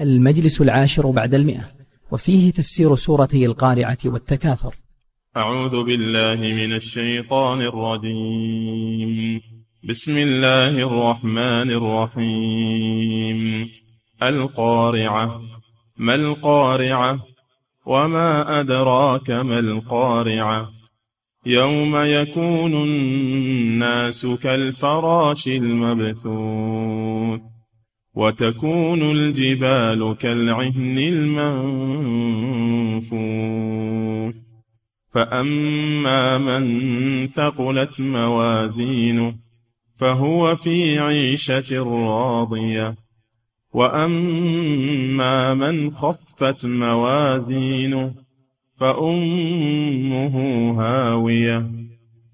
المجلس العاشر بعد المئة وفيه تفسير سورتي القارعة والتكاثر. أعوذ بالله من الشيطان الرجيم. بسم الله الرحمن الرحيم. القارعة ما القارعة؟ وما أدراك ما القارعة؟ يوم يكون الناس كالفراش المبثوث. وتكون الجبال كالعهن المنفوث فأما من ثقلت موازينه فهو في عيشة راضية. وأما من خفت موازينه فأمه هاوية.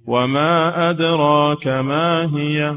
وما أدراك ما هي؟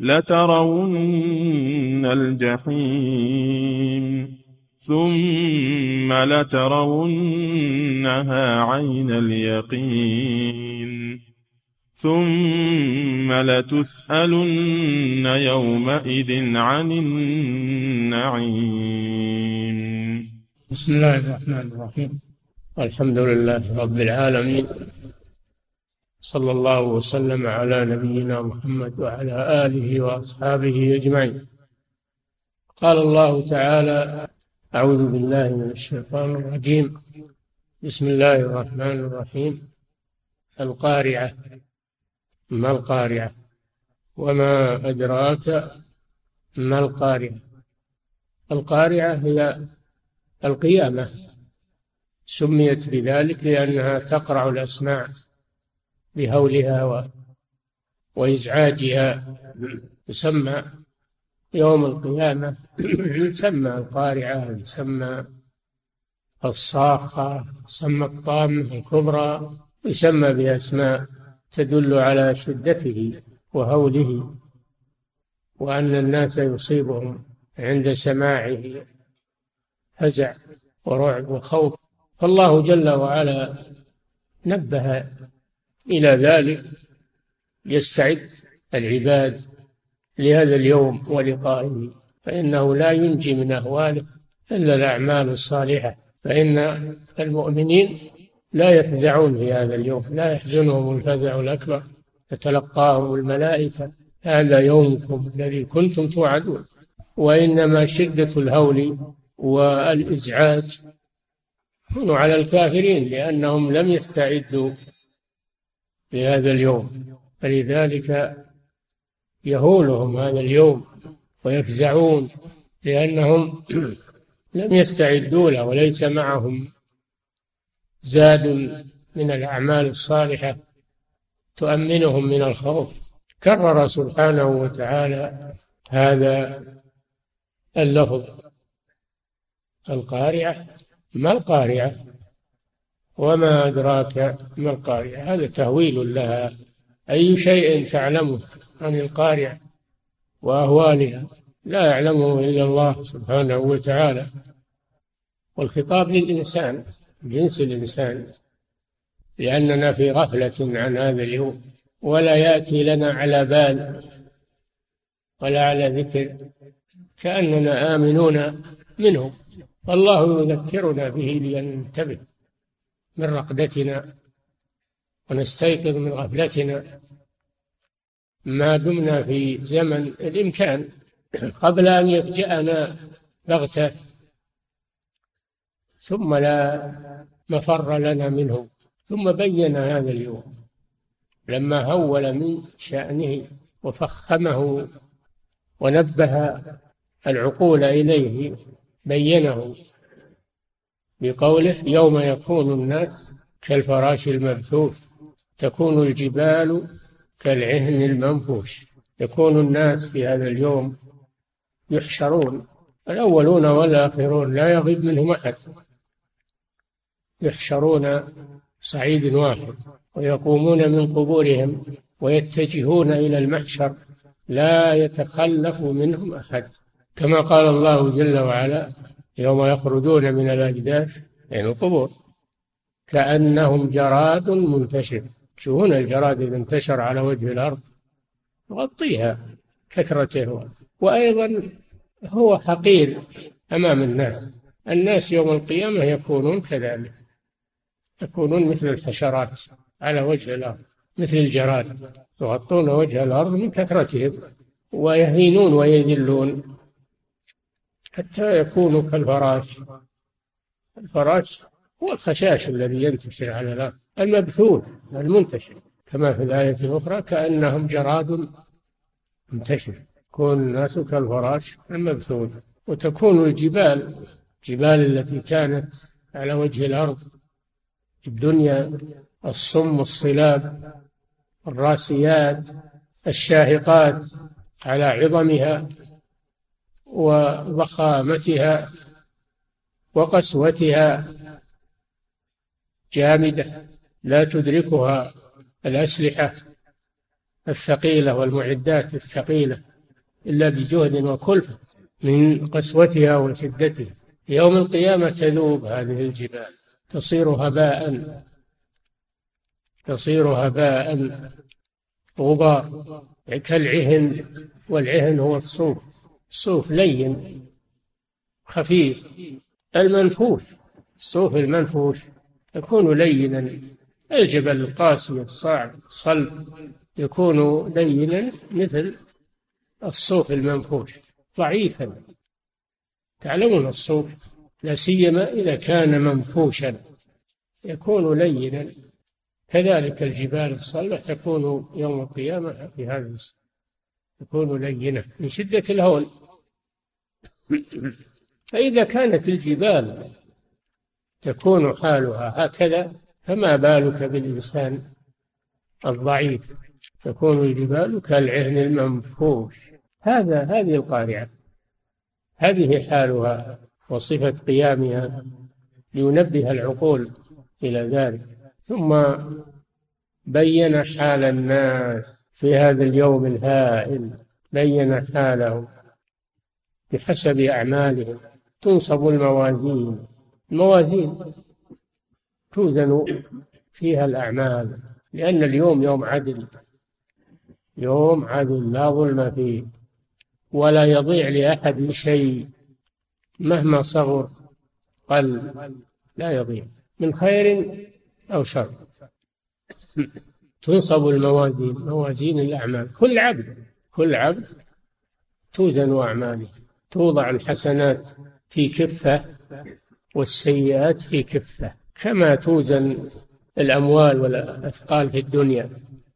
لترون الجحيم ثم لترونها عين اليقين ثم لتسألن يومئذ عن النعيم. بسم الله الرحمن الرحيم. الحمد لله رب العالمين. صلى الله وسلم على نبينا محمد وعلى آله وأصحابه أجمعين. قال الله تعالى أعوذ بالله من الشيطان الرجيم. بسم الله الرحمن الرحيم. القارعة. ما القارعة؟ وما أدراك ما القارعة؟ القارعة هي القيامة. سميت بذلك لأنها تقرع الأسماع. بهولها و... وإزعاجها. يسمى يوم القيامة يسمى القارعة يسمى الصاخة يسمى الطامة الكبرى يسمى بأسماء تدل على شدته وهوله وأن الناس يصيبهم عند سماعه فزع ورعب وخوف. فالله جل وعلا نبه إلى ذلك يستعد العباد لهذا اليوم ولقائه فإنه لا ينجي من أهواله إلا الأعمال الصالحة فإن المؤمنين لا يفزعون في هذا اليوم لا يحزنهم الفزع الأكبر تتلقاهم الملائكة هذا يومكم الذي كنتم توعدون. وإنما شدة الهول والإزعاج على الكافرين لأنهم لم يستعدوا لهذا اليوم. فلذلك يهولهم هذا اليوم ويفزعون لأنهم لم يستعدوا له وليس معهم زاد من الأعمال الصالحة تؤمنهم من الخوف. كرر سبحانه وتعالى هذا اللفظ. القارعة ما القارعة؟ وما أدراك ما القارعة هذا تهويل لها. أي شيء تعلمه عن القارعة وأهوالها لا يعلمه إلا الله سبحانه وتعالى. والخطاب للإنسان جنس الإنسان لأننا في غفلة عن هذا اليوم. ولا يأتي لنا على بال ولا على ذكر. كأننا آمنون منه والله يذكرنا به لننتبه من رقدتنا ونستيقظ من غفلتنا. ما دمنا في زمن الإمكان قبل أن يفجأنا بغتة. ثم لا مفر لنا منه. ثم بين هذا اليوم. لما هول من شأنه وفخمه ونبه العقول إليه بينه. بقوله يوم يكون الناس كالفراش المبثوث تكون الجبال كالعهن المنفوش. يكون الناس في هذا اليوم يحشرون الأولون والآخرون لا يغيب منهم أحد. يحشرون صعيد واحد ويقومون من قبورهم ويتجهون إلى المحشر لا يتخلف منهم أحد. كما قال الله جل وعلا يوم يخرجون من الأجداث يعني القبور. كأنهم جراد منتشر. تشوفون الجراد إذا انتشر على وجه الأرض؟ يغطيها كثرته. وأيضا هو حقير أمام الناس. الناس يوم القيامة يكونون كذلك. يكونون مثل الحشرات على وجه الأرض مثل الجراد. يغطون وجه الأرض من كثرتهم ويهينون ويذلون. حتى يكونوا كالفراش. الفراش هو الخشاش الذي ينتشر على الأرض المبثوث المنتشر. كما في الآية الأخرى كأنهم جراد منتشر. يكون الناس كالفراش المبثوث. وتكون الجبال الجبال التي كانت على وجه الأرض في الدنيا الصم الصلاب الراسيات الشاهقات على عظمها. وضخامتها وقسوتها جامدة لا تدركها الأسلحة الثقيلة والمعدات الثقيلة إلا بجهد وكلفة من قسوتها وشدتها. يوم القيامة تذوب هذه الجبال تصير هباء تصير هباء غبار كالعهن والعهن هو الصوف. الصوف لين خفيف المنفوش الصوف المنفوش يكون لينا الجبل القاسي الصعب الصلب يكون لينا مثل الصوف المنفوش ضعيفا. تعلمون الصوف لا سيما إذا كان منفوشا يكون لينا. كذلك الجبال الصلبة تكون يوم القيامة في هذا تكون لينة من شدة الهول. فإذا كانت الجبال تكون حالها هكذا فما بالك بالإنسان الضعيف؟ تكون الجبال كالعهن المنفوش. هذا هذه القارعة. هذه حالها وصفة قيامها لينبه العقول إلى ذلك. ثم بين حال الناس. في هذا اليوم الهائل بين حالهم بحسب أعمالهم. تنصب الموازين. الموازين توزن فيها الأعمال لأن اليوم يوم عدل. يوم عدل لا ظلم فيه ولا يضيع لأحد شيء. مهما صغر قل لا يضيع من خير أو شر. تنصب الموازين موازين الأعمال. كل عبد كل عبد توزن أعماله توضع الحسنات في كفة والسيئات في كفة. كما توزن الأموال والأثقال في الدنيا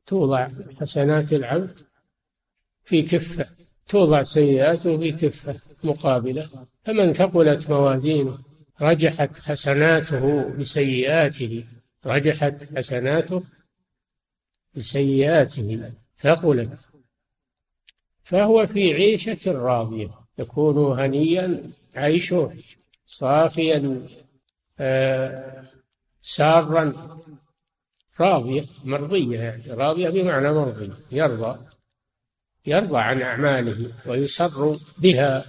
توضع حسنات العبد في كفة توضع سيئاته في كفة مقابلة. فمن ثقلت موازينه رجحت حسناته بسيئاته رجحت حسناته بسيئاته ثقلت. فهو في عيشة راضية يكون هنيا عيشه صافيا آه سارا راضية مرضية يعني راضية بمعنى مرضية يرضى يرضى عن أعماله ويسر بها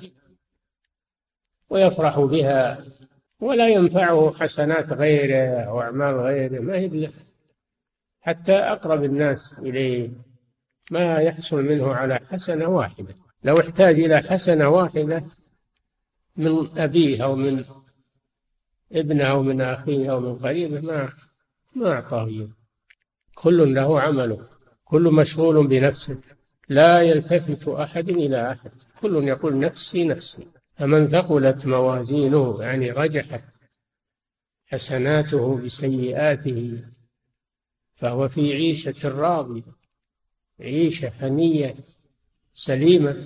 ويفرح بها ولا ينفعه حسنات غيره أو أعمال غيره ما هي حتى أقرب الناس إليه. ما يحصل منه على حسنة واحدة. لو احتاج إلى حسنة واحدة من أبيه أو من ابنه أو من أخيه أو من قريبه ما ما أعطاه كل له عمله. كل مشغول بنفسه. لا يلتفت أحد إلى أحد. كل يقول نفسي نفسي. فمن ثقلت موازينه يعني رجحت حسناته بسيئاته فهو في عيشة راضية عيشة هنية سليمة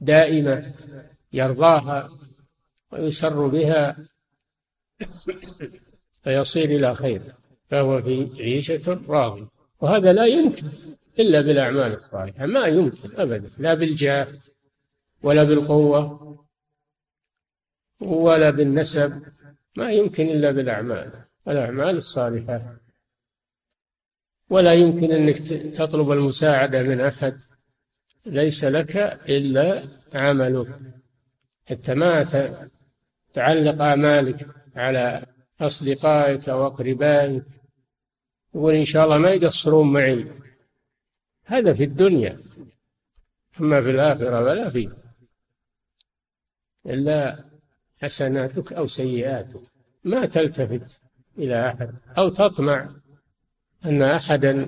دائمة يرضاها ويسر بها فيصير إلى خير فهو في عيشة راضية. وهذا لا يمكن إلا بالأعمال الصالحة ما يمكن أبدا لا بالجاه ولا بالقوة ولا بالنسب ما يمكن إلا بالأعمال. الأعمال الصالحة ولا يمكن أنك تطلب المساعدة من أحد. ليس لك إلا عملك. حتى ما تعلق آمالك على أصدقائك وأقربائك يقول إن شاء الله ما يقصرون معي. هذا في الدنيا. أما في الآخرة فلا فيه. إلا حسناتك أو سيئاتك. ما تلتفت إلى أحد أو تطمع أن أحدا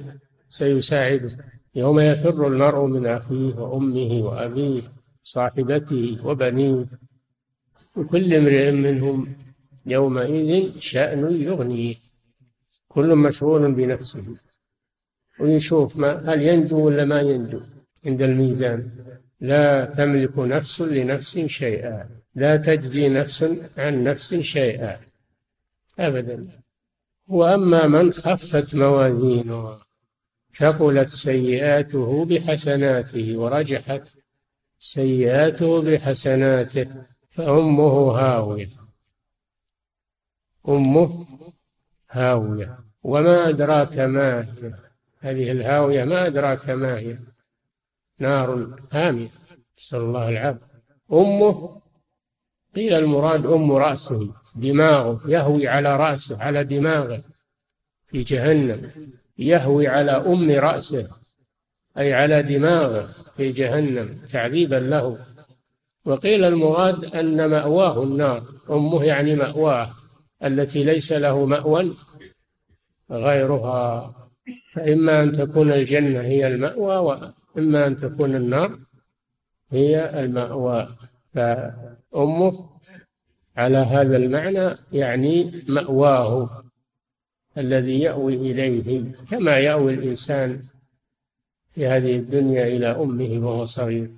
سيساعده. يوم يفر المرء من أخيه وأمه وأبيه صاحبته وبنيه وكل امرئ منهم يومئذ شأن يغنيه. كل مشغول بنفسه. ويشوف ما هل ينجو ولا ما ينجو عند الميزان. لا تملك نفس لنفس شيئا. لا تجزي نفس عن نفس شيئا. أبدا. وأما من خفت موازينه ثقلت سيئاته بحسناته ورجحت سيئاته بحسناته فأمه هاوية. أمه هاوية. وما أدراك ما هي؟ هذه الهاوية ما أدراك ما هي؟ نار هامية. نسأل الله العافية. أمه قيل المراد أم رأسه دماغه يهوي على رأسه على دماغه في جهنم يهوي على أم رأسه أي على دماغه في جهنم تعذيبا له. وقيل المراد أن مأواه النار أمه يعني مأواه التي ليس له مأوى غيرها. فإما أن تكون الجنة هي المأوى وإما أن تكون النار هي المأوى. فأمه على هذا المعنى يعني مأواه الذي يأوي إليه كما يأوي الإنسان في هذه الدنيا إلى أمه وهو صغير.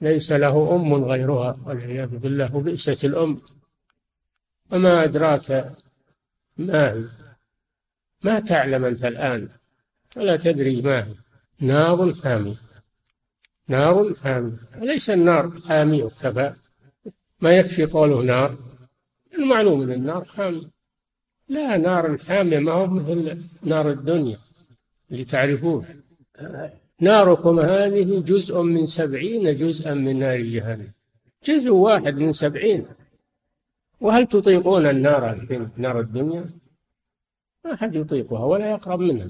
ليس له أم غيرها والعياذ بالله وبئست الأم. وما أدراك ما هي؟ ما تعلم أنت الآن؟ ولا تدري ما هي؟ نار حامية نار حامية وليس النار حامية كفى ما يكفي قوله نار؟ المعلوم أن النار حامية لا نار حامية ما هو مثل نار الدنيا اللي تعرفون. ناركم هذه جزء من سبعين جزءا من نار جهنم. جزء واحد من سبعين. وهل تطيقون النار نار الدنيا؟ ما أحد يطيقها ولا يقرب منها.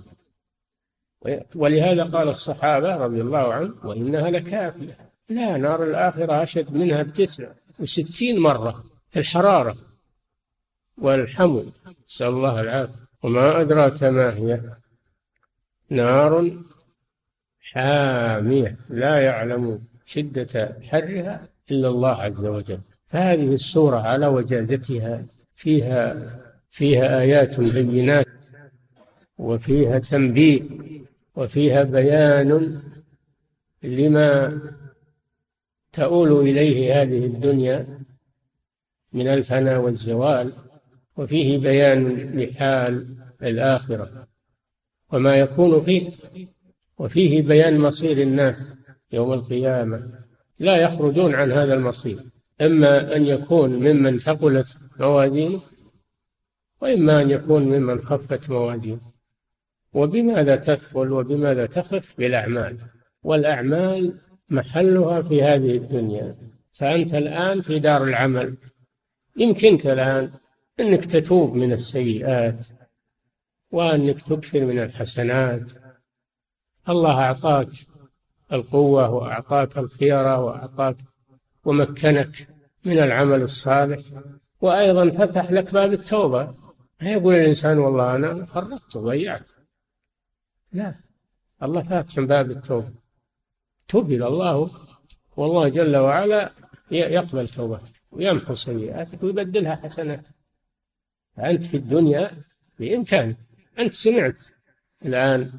ولهذا قال الصحابة رضي الله عنهم وإنها لكافية. لا نار الآخرة أشد منها بتسع وستين مرة في الحرارة. والحمل نسأل الله العافية. وما أدراك ما هي؟ نار حامية لا يعلم شدة حرها إلا الله عز وجل. فهذه السورة على وجازتها فيها فيها آيات بينات وفيها تنبيه وفيها بيان لما تؤول إليه هذه الدنيا من الفناء والزوال وفيه بيان لحال الآخرة وما يكون فيه وفيه بيان مصير الناس يوم القيامة. لا يخرجون عن هذا المصير إما أن يكون ممن ثقلت موازينه وإما أن يكون ممن خفت موازينه. وبماذا تثقل وبماذا تخف بالأعمال؟ والأعمال محلها في هذه الدنيا. فأنت الآن في دار العمل. يمكنك الآن أنك تتوب من السيئات وأنك تكثر من الحسنات. الله أعطاك القوة وأعطاك الخيرة وأعطاك ومكنك من العمل الصالح. وأيضا فتح لك باب التوبة. ما يقول الإنسان والله أنا فرطت وضيعت. لا الله فاتح باب التوبة. توب إلى الله والله جل وعلا يقبل توبتك ويمحو سيئاتك ويبدلها حسنات. فأنت في الدنيا بإمكانك. أنت سمعت الآن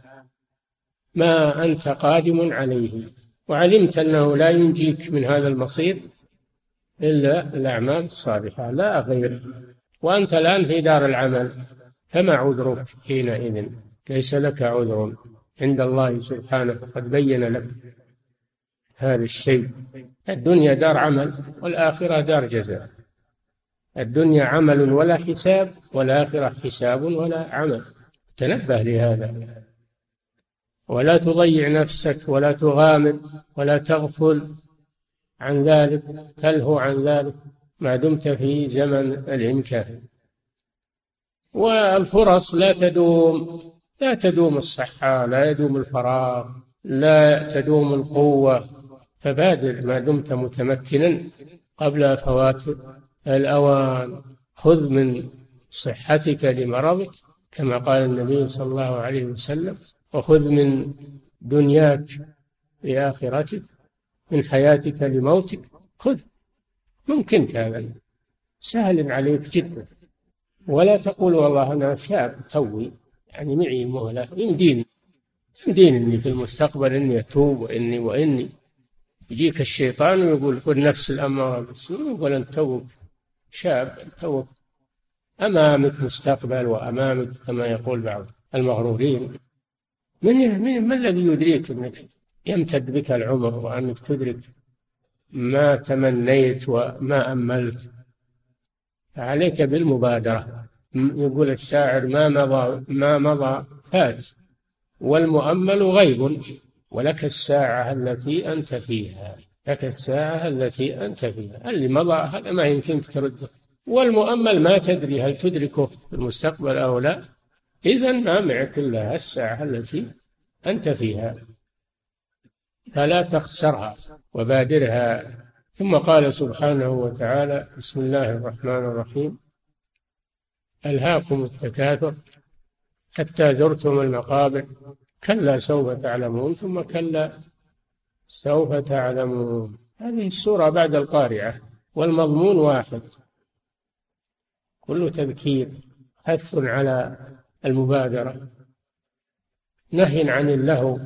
ما أنت قادم عليه وعلمت أنه لا ينجيك من هذا المصير إلا الأعمال الصالحة لا غير. وأنت الآن في دار العمل فما عذرك حينئذ؟ ليس لك عذر. عند الله سبحانه قد بين لك. هذا الشيء. الدنيا دار عمل والآخرة دار جزاء. الدنيا عمل ولا حساب والآخرة حساب ولا عمل. تنبه لهذا. ولا تضيع نفسك ولا تغامر ولا تغفل عن ذلك تلهو عن ذلك ما دمت في زمن الإمكان والفرص لا تدوم لا تدوم الصحة لا يدوم الفراغ لا تدوم القوة. فبادر ما دمت متمكنا قبل فوات الأوان. خذ من صحتك لمرضك كما قال النبي صلى الله عليه وسلم وخذ من دنياك لآخرتك من حياتك لموتك. خذ. ممكنك هذا سهل عليك جدا. ولا تقول والله أنا شاب توي يعني معي مهلة. يمديني يمديني في المستقبل إني أتوب وإني وإني. يجيك الشيطان ويقول قل نفس الأمارة بالسوء أنت توك شاب توك أمامك مستقبل وأمامك كما يقول بعض المغرورين. من من الذي يدريك أنك يمتد بك العمر وأنك تدرك ما تمنيت وما أملت؟ فعليك بالمبادرة. يقول الشاعر ما مضى ما مضى فات والمؤمل غيب. ولك الساعة التي أنت فيها. لك الساعة التي أنت فيها. اللي مضى هذا ما يمكنك ترده. والمؤمل ما تدري هل تدركه في المستقبل أو لا. إذا ما معك إلا الساعة التي أنت فيها. فلا تخسرها وبادرها. ثم قال سبحانه وتعالى بسم الله الرحمن الرحيم. ألهاكم التكاثر. حتى زرتم المقابر. كلا سوف تعلمون ثم كلا سوف تعلمون. هذه السورة بعد القارعة والمضمون واحد. كله تذكير حث على المبادرة. نهي عن اللهو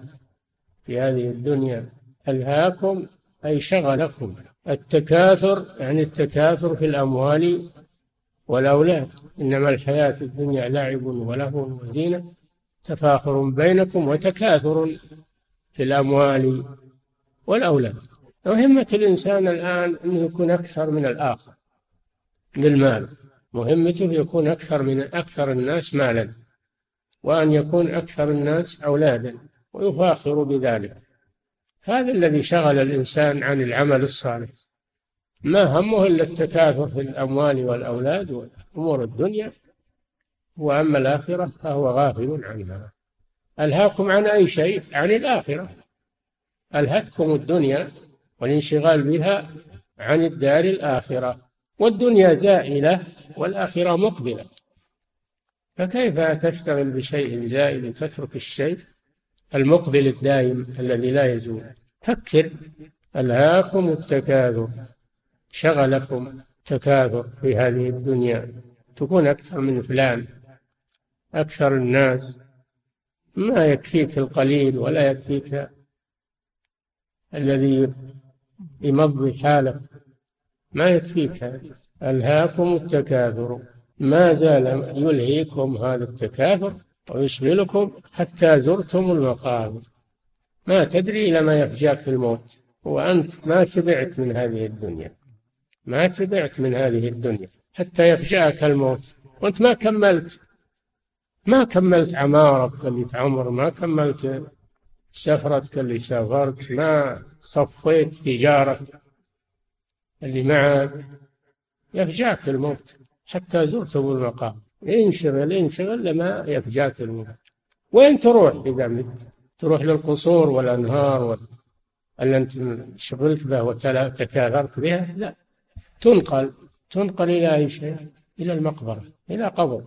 في هذه الدنيا. ألهاكم أي شغلكم. التكاثر يعني التكاثر في الأموال والأولاد. إنما الحياة الدنيا لعب ولهو وزينة. تفاخر بينكم وتكاثر في الأموال والأولاد. مهمة الإنسان الآن أنه يكون أكثر من الآخر بالمال مهمته يكون أكثر من أكثر الناس مالا وأن يكون أكثر الناس أولادا ويفاخر بذلك. هذا الذي شغل الإنسان عن العمل الصالح. ما همه إلا التكاثر في الأموال والأولاد وأمور الدنيا. وأما الآخرة فهو غافل عنها ألهاكم عن أي شيء؟ عن الآخرة. ألهتكم الدنيا والانشغال بها عن الدار الآخرة. والدنيا زائلة والآخرة مقبلة. فكيف تشتغل بشيء زائل تترك الشيء المقبل الدائم الذي لا يزول؟ فكر. ألهاكم التكاثر. شغلكم تكاثر في هذه الدنيا. تكون أكثر من فلان. أكثر الناس. ما يكفيك القليل ولا يكفيك الذي يمضي حالك. ما يكفيك. ألهاكم التكاثر. ما زال يلهيكم هذا التكاثر ويشغلكم حتى زرتم المقابر ما تدري إلى ما يفجاك في الموت. وأنت ما شبعت من هذه الدنيا. ما شبعت من هذه الدنيا حتى يفجأك الموت. وأنت ما كملت. ما كملت عمارتك اللي تعمر ما كملت سفرتك اللي سافرت ما صفيت تجارتك اللي معك. يفجعك الموت حتى زرتم المقام. انشغل انشغل لما يفجاك الموت. وين تروح إذا مت؟ تروح للقصور والأنهار اللي أنت شغلت به وتكاثرت بها؟ لا. تنقل تنقل إلى أي شيء؟ إلى المقبرة إلى قبر.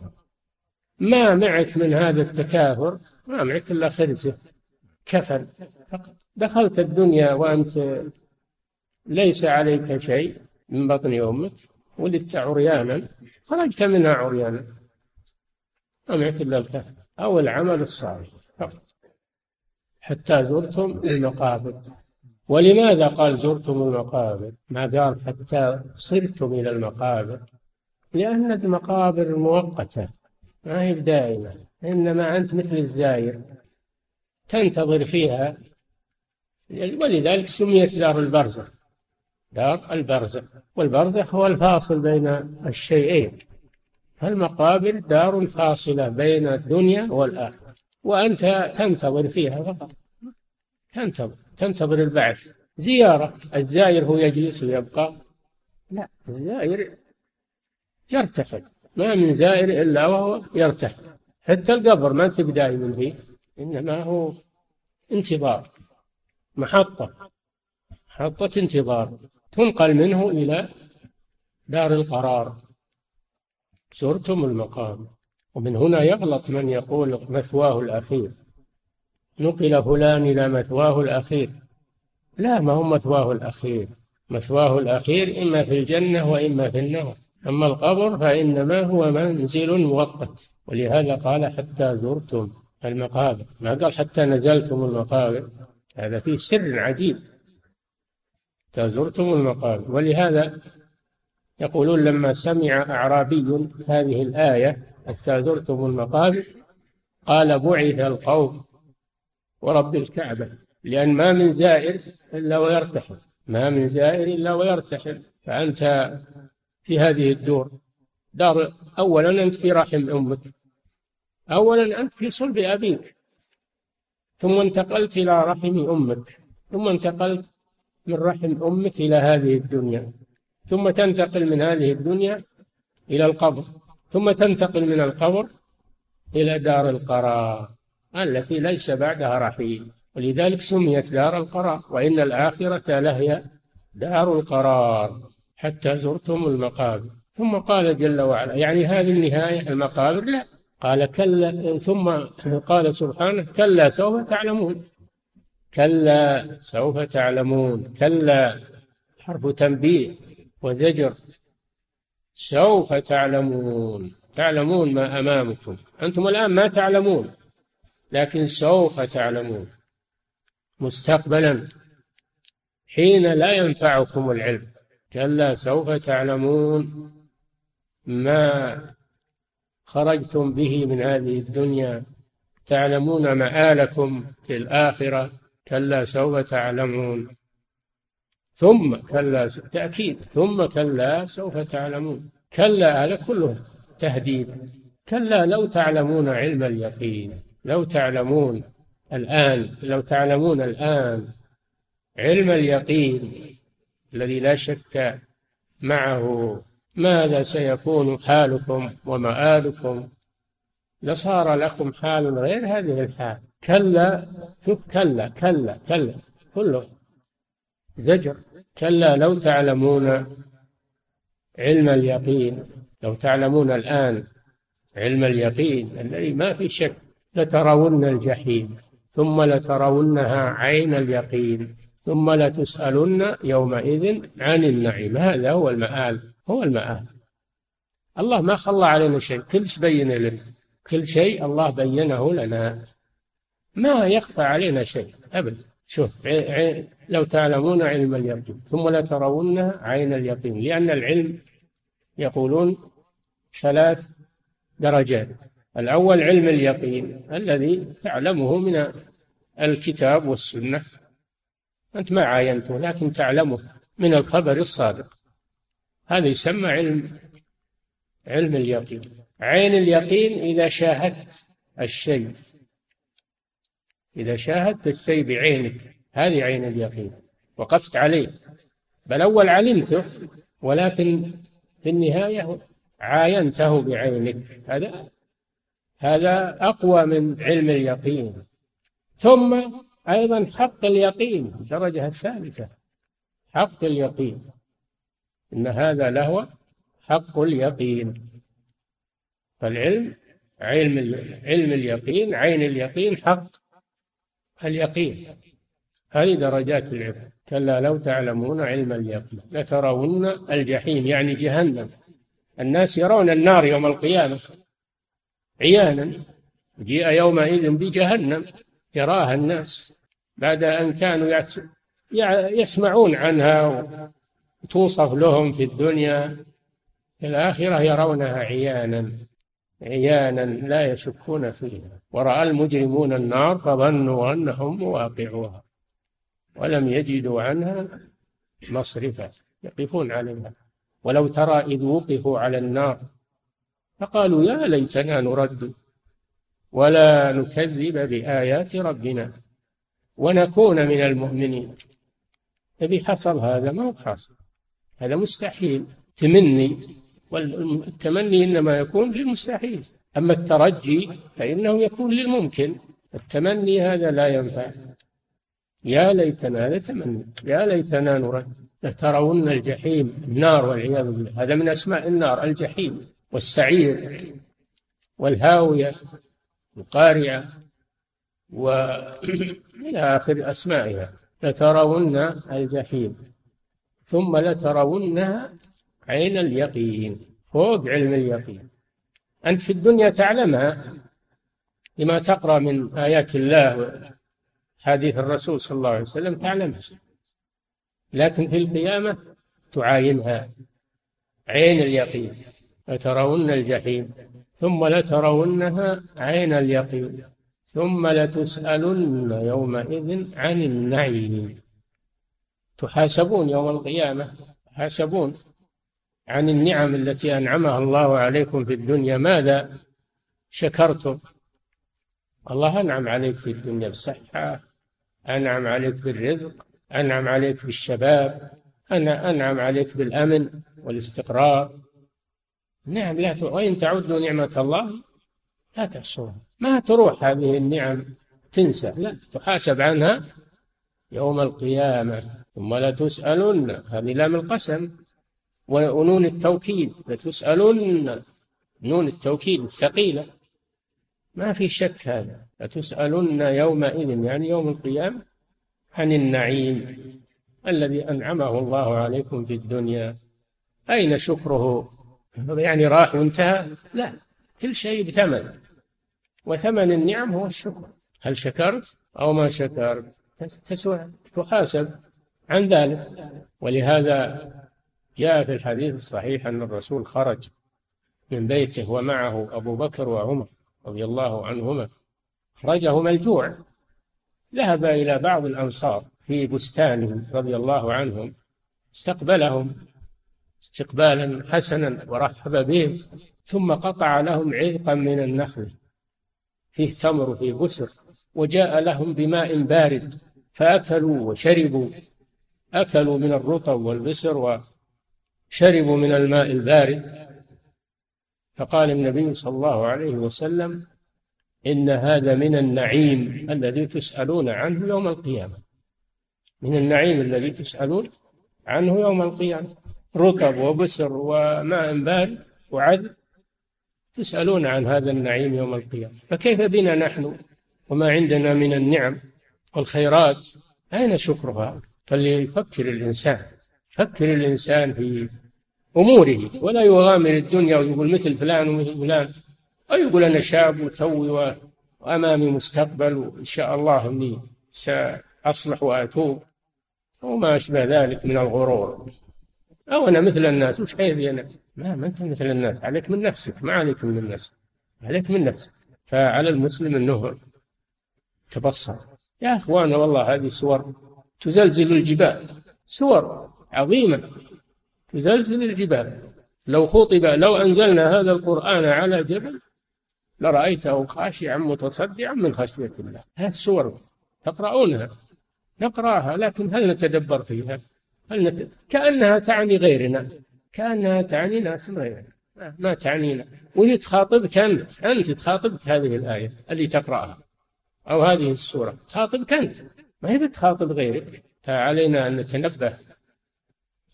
ما معك من هذا التكاثر ما معك إلا خرزة كفن فقط. دخلت الدنيا وأنت ليس عليك شيء من بطن أمك ولدت عريانا خرجت منها عريانا. ما معك إلا الكفن أو العمل الصالح فقط. حتى زرتم المقابر. ولماذا قال زرتم المقابر؟ ما قال حتى صرتم إلى المقابر؟ لأن المقابر مؤقتة. ما هي دائمة إنما أنت مثل الزاير تنتظر فيها. ولذلك سميت دار البرزخ. دار البرزخ. والبرزخ هو الفاصل بين الشيئين. فالمقابر دار فاصلة بين الدنيا والآخرة. وأنت تنتظر فيها فقط. تنتظر تنتظر البعث. زيارة. الزائر هو يجلس ويبقى. لا الزائر يرتحل ما من زائر إلا وهو يرتحل حتى القبر ما أنت دائما فيه إنما هو انتظار محطة محطة انتظار. تنقل منه إلى دار القرار. زرتم المقام ومن هنا يغلط من يقول مثواه الأخير. نقل فلان إلى مثواه الأخير. لا ما هو مثواه الأخير. مثواه الأخير إما في الجنة وإما في النار. أما القبر فإنما هو منزل مؤقت ولهذا قال حتى زرتم المقابر. ما قال حتى نزلتم المقابر؟ هذا فيه سر عجيب. حتى زرتم المقابر. ولهذا يقولون لما سمع أعرابي هذه الآية حتى زرتم المقابر قال بعث القوم ورب الكعبة. لأن ما من زائر إلا ويرتحل. ما من زائر إلا ويرتحل. فأنت في هذه الدور. دار أولا أنت في رحم أمك. أولا أنت في صلب أبيك. ثم انتقلت إلى رحم أمك. ثم انتقلت من رحم أمك إلى هذه الدنيا. ثم تنتقل من هذه الدنيا إلى القبر. ثم تنتقل من القبر إلى دار القرار التي ليس بعدها رحيل ولذلك سميت دار القرار. وإن الآخرة لهي دار القرار. حتى زرتم المقابر. ثم قال جل وعلا يعني هذه النهاية المقابر لا. قال كلا ثم قال سبحانه كلا سوف تعلمون. كلا سوف تعلمون. كلا حرف تنبيه وزجر. سوف تعلمون. تعلمون ما أمامكم. أنتم الآن ما تعلمون لكن سوف تعلمون. مستقبلا حين لا ينفعكم العلم. كلا سوف تعلمون ما خرجتم به من هذه الدنيا. تعلمون مآلكم في الآخرة. كلا سوف تعلمون. ثم كلا تأكيد. ثم كلا سوف تعلمون. كلا هذا كله تهديد. كلا لو تعلمون علم اليقين لو تعلمون الآن لو تعلمون الآن علم اليقين الذي لا شك معه ماذا سيكون حالكم ومآلكم. لصار لكم حال غير هذه الحال. كلا شوف كلا كلا كلا كله زجر. كلا لو تعلمون علم اليقين لو تعلمون الآن علم اليقين الذي ما في شك لترون الجحيم ثم لترونها عين اليقين. ثم لتسألن يومئذ عن النعيم. هذا هو المآل هو المآل. الله ما خلى علينا شيء كل شيء بين لنا. كل شيء الله بينه لنا. ما يخفى علينا شيء أبدا شوف لو تعلمون علم اليقين ثم لترونها عين اليقين لأن العلم يقولون ثلاث درجات. الأول علم اليقين الذي تعلمه من الكتاب والسنة. أنت ما عاينته لكن تعلمه من الخبر الصادق. هذا يسمى علم علم اليقين. عين اليقين إذا شاهدت الشيء. إذا شاهدت الشيء بعينك هذه عين اليقين. وقفت عليه. بل أول علمته ولكن في النهاية عاينته بعينك. هذا هذا أقوى من علم اليقين. ثم أيضا حق اليقين الدرجة الثالثة حق اليقين. إن هذا لهو حق اليقين. فالعلم علم علم اليقين عين اليقين حق اليقين. هذه درجات العلم. كلا لو تعلمون علم اليقين لترون الجحيم يعني جهنم. الناس يرون النار يوم القيامة. عيانا جيء يومئذ بجهنم. يراها الناس بعد أن كانوا يسمعون عنها وتوصف لهم في الدنيا. في الآخرة يرونها عيانا عيانا لا يشكون فيها. ورأى المجرمون النار فظنوا أنهم مواقعوها ولم يجدوا عنها مصرفة يقفون عليها. ولو ترى إذ وقفوا على النار فقالوا يا ليتنا نرد ولا نكذب بآيات ربنا ونكون من المؤمنين. الذي حصل هذا ما هو حاصل هذا مستحيل. تمني. والتمني إنما يكون للمستحيل. أما الترجي فإنه يكون للممكن. التمني هذا لا ينفع. يا ليتنا هذا تمني يا ليتنا نرد. لترون الجحيم النار والعياذ بالله. هذا من أسماء النار. الجحيم والسعير والهاوية. القارعة وإلى آخر أسمائها. لترون الجحيم. ثم لترونها عين اليقين. فوق علم اليقين. أنت في الدنيا تعلمها لما تقرأ من آيات الله حديث الرسول صلى الله عليه وسلم تعلمها. لكن في القيامة تعاينها. عين اليقين. لترون الجحيم. ثم لترونها عين اليقين ثم لتسألن يومئذ عن النعيم. تحاسبون يوم القيامة تحاسبون عن النعم التي أنعمها الله عليكم في الدنيا. ماذا شكرتم؟ الله أنعم عليك في الدنيا بالصحة أنعم عليك بالرزق أنعم عليك بالشباب أنا أنعم عليك بالأمن والاستقرار. نعم لا وإن تعدوا نعمة الله لا تحصوها. ما تروح هذه النعم تنسى لا تحاسب عنها يوم القيامة. ثم لتسألن هذه لام القسم. ونون التوكيد لتسألن نون التوكيد الثقيلة. ما في شك هذا. لتسألن يومئذ يعني يوم القيامة عن النعيم الذي أنعمه الله عليكم في الدنيا. أين شكره؟ يعني راح وانتهى؟ لا. كل شيء بثمن. وثمن النعم هو الشكر. هل شكرت أو ما شكرت؟ تسوى تحاسب عن ذلك. ولهذا جاء في الحديث الصحيح أن الرسول خرج من بيته ومعه أبو بكر وعمر رضي الله عنهما. أخرجهما الجوع ذهب إلى بعض الأنصار في بستانهم رضي الله عنهم استقبلهم. استقبالا حسنا ورحب بهم ثم قطع لهم عذقا من النخل. فيه تمر وفيه بسر وجاء لهم بماء بارد فأكلوا وشربوا. أكلوا من الرطب والبسر وشربوا من الماء البارد. فقال النبي صلى الله عليه وسلم إن هذا من النعيم الذي تسألون عنه يوم القيامة. من النعيم الذي تسألون عنه يوم القيامة. رطب وبسر وماء بارد وعذب تسألون عن هذا النعيم يوم القيامة. فكيف بنا نحن وما عندنا من النعم والخيرات؟ أين شكرها؟ فليفكر الإنسان. فكر الإنسان في أموره. ولا يغامر الدنيا ويقول مثل فلان ومثل فلان. أو يقول أنا شاب وتوي وأمامي مستقبل وإن شاء الله أني سأصلح وأتوب. وما أشبه ذلك من الغرور. أو أنا مثل الناس وش حيثي أنا. ما ما أنت مثل الناس عليك من نفسك ما عليك من الناس عليك من نفسك. فعلى المسلم أنه تبصر. يا أخوان والله هذه صور تزلزل الجبال صور عظيمة تزلزل الجبال. لو خطب لو أنزلنا هذا القرآن على جبل لرأيته خاشعا متصدعا من خشية الله. هذه الصور تقرؤونها نقرأها لكن هل نتدبر فيها؟ كأنها تعني غيرنا كأنها تعني ناس غيرنا. ما تعنينا وهي تخاطبك أنت أنت تخاطبك هذه الآية اللي تقرأها. أو هذه السورة. تخاطبك أنت ما هي بتخاطب غيرك. فعلينا أن نتنبه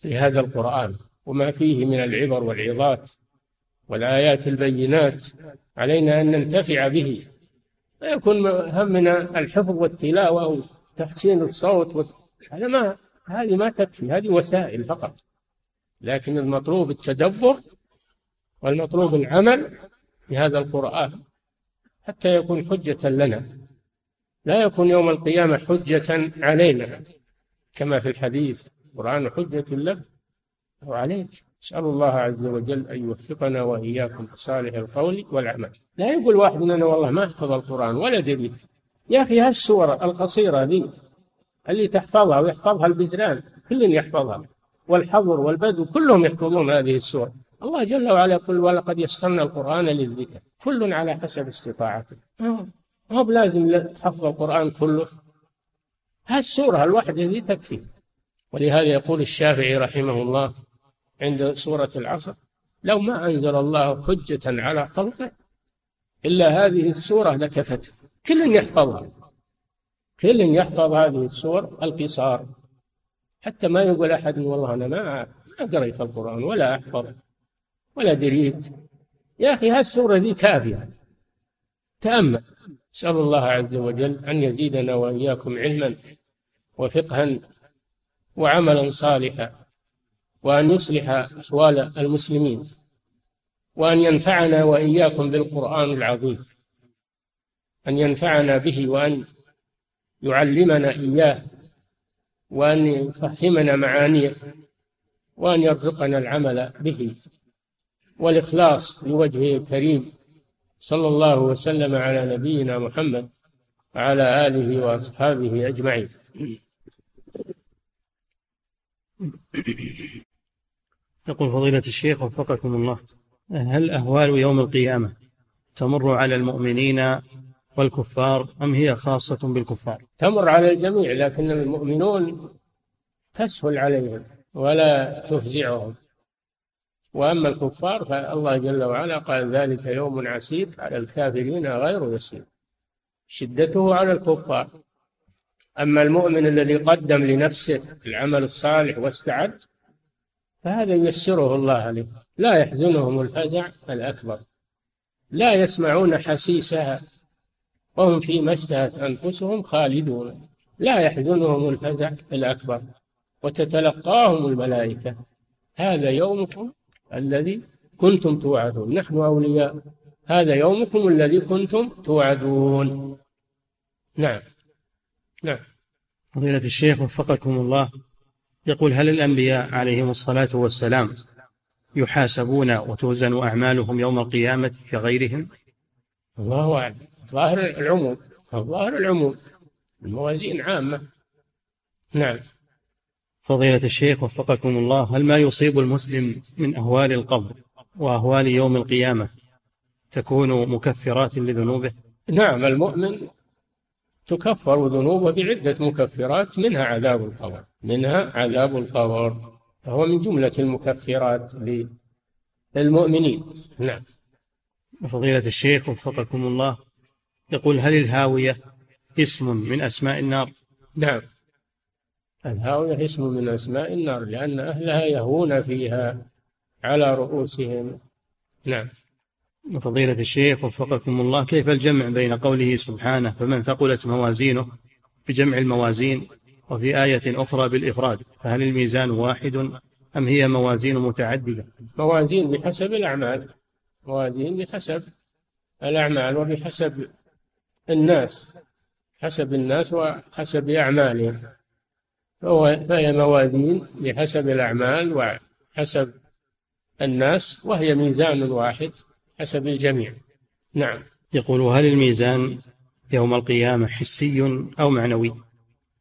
لهذا القرآن وما فيه من العبر والعظات والآيات البينات. علينا أن ننتفع به. ويكون همنا الحفظ والتلاوة وتحسين الصوت. هذا ما هذه ما تكفي هذه وسائل فقط. لكن المطلوب التدبر والمطلوب العمل بهذا القرآن حتى يكون حجة لنا. لا يكون يوم القيامة حجة علينا كما في الحديث القرآن حجة لك أو عليك نسأل الله عز وجل أن يوفقنا وإياكم بصالح القول والعمل. لا يقول واحد أنا والله ما أحفظ القرآن ولا دريت يا أخي هالسورة القصيرة ذي اللي تحفظها ويحفظها البزران كل يحفظها. والحضر والبدو كلهم يحفظون هذه السورة الله جل وعلا يقول ولقد يسرنا القرآن للذكر. كل على حسب استطاعته. ما هو بلازم تحفظ القرآن كله؟ هالسورة الواحدة ذي تكفي. ولهذا يقول الشافعي رحمه الله عند سورة العصر لو ما أنزل الله حجة على خلقه إلا هذه السورة لكفته. كل يحفظها. كل يحفظ هذه السور القصار. حتى ما يقول أحد والله أنا ما قريت القرآن ولا أحفظ ولا دريت. يا أخي هالسورة ذي كافية. تأمل. نسأل الله عز وجل أن يزيدنا وإياكم علما وفقها وعملا صالحا وأن يصلح أحوال المسلمين وأن ينفعنا وإياكم بالقرآن العظيم. أن ينفعنا به وأن يعلمنا إياه وأن يفهمنا معانيه وأن يرزقنا العمل به. والإخلاص لوجهه الكريم صلى الله وسلم على نبينا محمد وعلى آله وأصحابه أجمعين. يقول فضيلة الشيخ وفقكم الله هل أهوال يوم القيامة تمر على المؤمنين والكفار أم هي خاصة بالكفار؟ تمر على الجميع لكن المؤمنون تسهل عليهم ولا تفزعهم. وأما الكفار فالله جل وعلا قال ذلك يوم عسير على الكافرين غير يسير. شدته على الكفار. أما المؤمن الذي قدم لنفسه العمل الصالح واستعد فهذا ييسره الله عليه لا يحزنهم الفزع الأكبر. لا يسمعون حسيسها. وهم فيما اشتهت أنفسهم خالدون. لا يحزنهم الفزع الأكبر وتتلقاهم الملائكة. هذا يومكم الذي كنتم توعدون. نحن أولياء. هذا يومكم الذي كنتم توعدون. نعم. نعم. فضيلة الشيخ وفقكم الله يقول هل الأنبياء عليهم الصلاة والسلام يحاسبون وتوزن أعمالهم يوم القيامة كغيرهم؟ الله أعلم. ظاهر العموم. ظاهر العموم. الموازين عامة. نعم. فضيلة الشيخ وفقكم الله هل ما يصيب المسلم من أهوال القبر وأهوال يوم القيامة تكون مكفرات لذنوبه؟ نعم المؤمن تكفر ذنوبه بعدة مكفرات منها عذاب القبر. منها عذاب القبر. فهو من جملة المكفرات للمؤمنين. نعم. فضيلة الشيخ وفقكم الله يقول هل الهاوية اسم من أسماء النار؟ نعم. الهاوية اسم من أسماء النار لأن أهلها يهون فيها على رؤوسهم. نعم. فضيلة الشيخ وفقكم الله كيف الجمع بين قوله سبحانه فمن ثقلت موازينه بجمع الموازين وفي آية أخرى بالإفراد فهل الميزان واحد أم هي موازين متعددة؟ موازين بحسب الأعمال. موازين بحسب الأعمال وبحسب الناس حسب الناس وحسب أعمالهم. فهي موازين بحسب الأعمال وحسب الناس وهي ميزان واحد حسب الجميع. نعم. يقول هل الميزان يوم القيامة حسي أو معنوي؟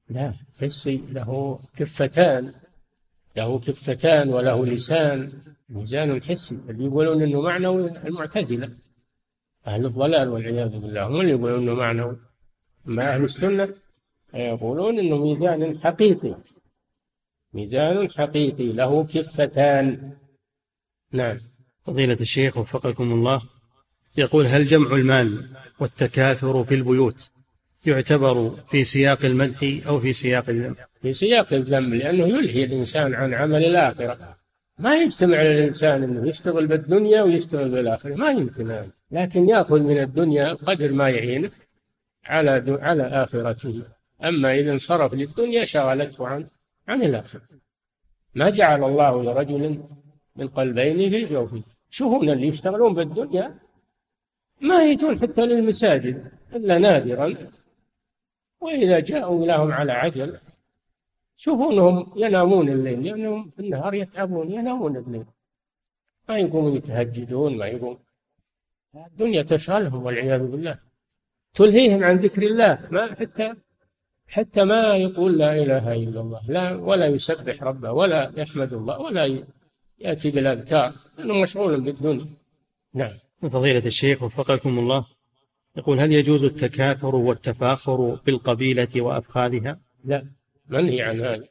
لا حسي له كفتان. له كفتان وله لسان ميزان حسي اللي يقولون إنه معنوي المعتزلة أهل الضلال والعياذ بالله هم اللي يقولون إنه معنوي. أما أهل السنة يقولون إنه ميزان حقيقي. ميزان حقيقي له كفتان. نعم. فضيلة الشيخ وفقكم الله يقول هل جمع المال والتكاثر في البيوت يعتبر في سياق المدح أو في سياق الذم في سياق الذم لأنه يلهي الإنسان عن عمل الآخرة. ما يجتمع للإنسان أنه يشتغل بالدنيا ويشتغل بالآخرة. ما يمكن هذا. لكن يأخذ من الدنيا قدر ما يعينه على على آخرته. أما إذا انصرف للدنيا شغلته عن عن الآخرة. ما جعل الله لرجل من قلبين في جوفه. شوفون اللي يشتغلون بالدنيا؟ ما يجون حتى للمساجد إلا نادرا. وإذا جاءوا لهم على عجل شوفوا أنهم ينامون الليل لأنهم في النهار يتعبون ينامون الليل. ما يقومون يتهجدون ما يقوم. الدنيا تشغلهم والعياذ بالله. تلهيهم عن ذكر الله ما حتى حتى ما يقول لا إله إلا الله لا ولا يسبح ربه ولا يحمد الله ولا يأتي بالأذكار لأنه مشغول بالدنيا. نعم. فضيلة الشيخ وفقكم الله. يقول هل يجوز التكاثر والتفاخر بالقبيلة وأفخاذها؟ لا منهي عن هذا.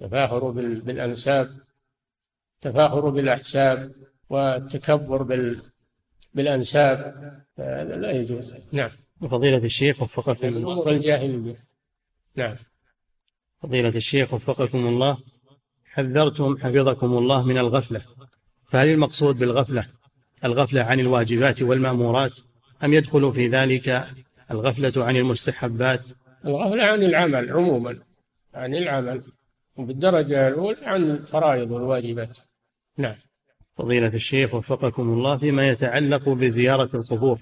التفاخر بالأنساب التفاخر بالأحساب والتكبر بال بالأنساب هذا لا يجوز. نعم. فضيلة الشيخ وفقكم من أمور الجاهلية. نعم. فضيلة الشيخ وفقكم الله حذرتم حفظكم الله من الغفلة. فهل المقصود بالغفلة؟ الغفلة عن الواجبات والمأمورات؟ أم يدخل في ذلك الغفلة عن المستحبات؟ الغفلة عن العمل عموما عن العمل بالدرجة الأولى عن الفرائض والواجبات نعم. فضيلة الشيخ وفقكم الله فيما يتعلق بزيارة القبور.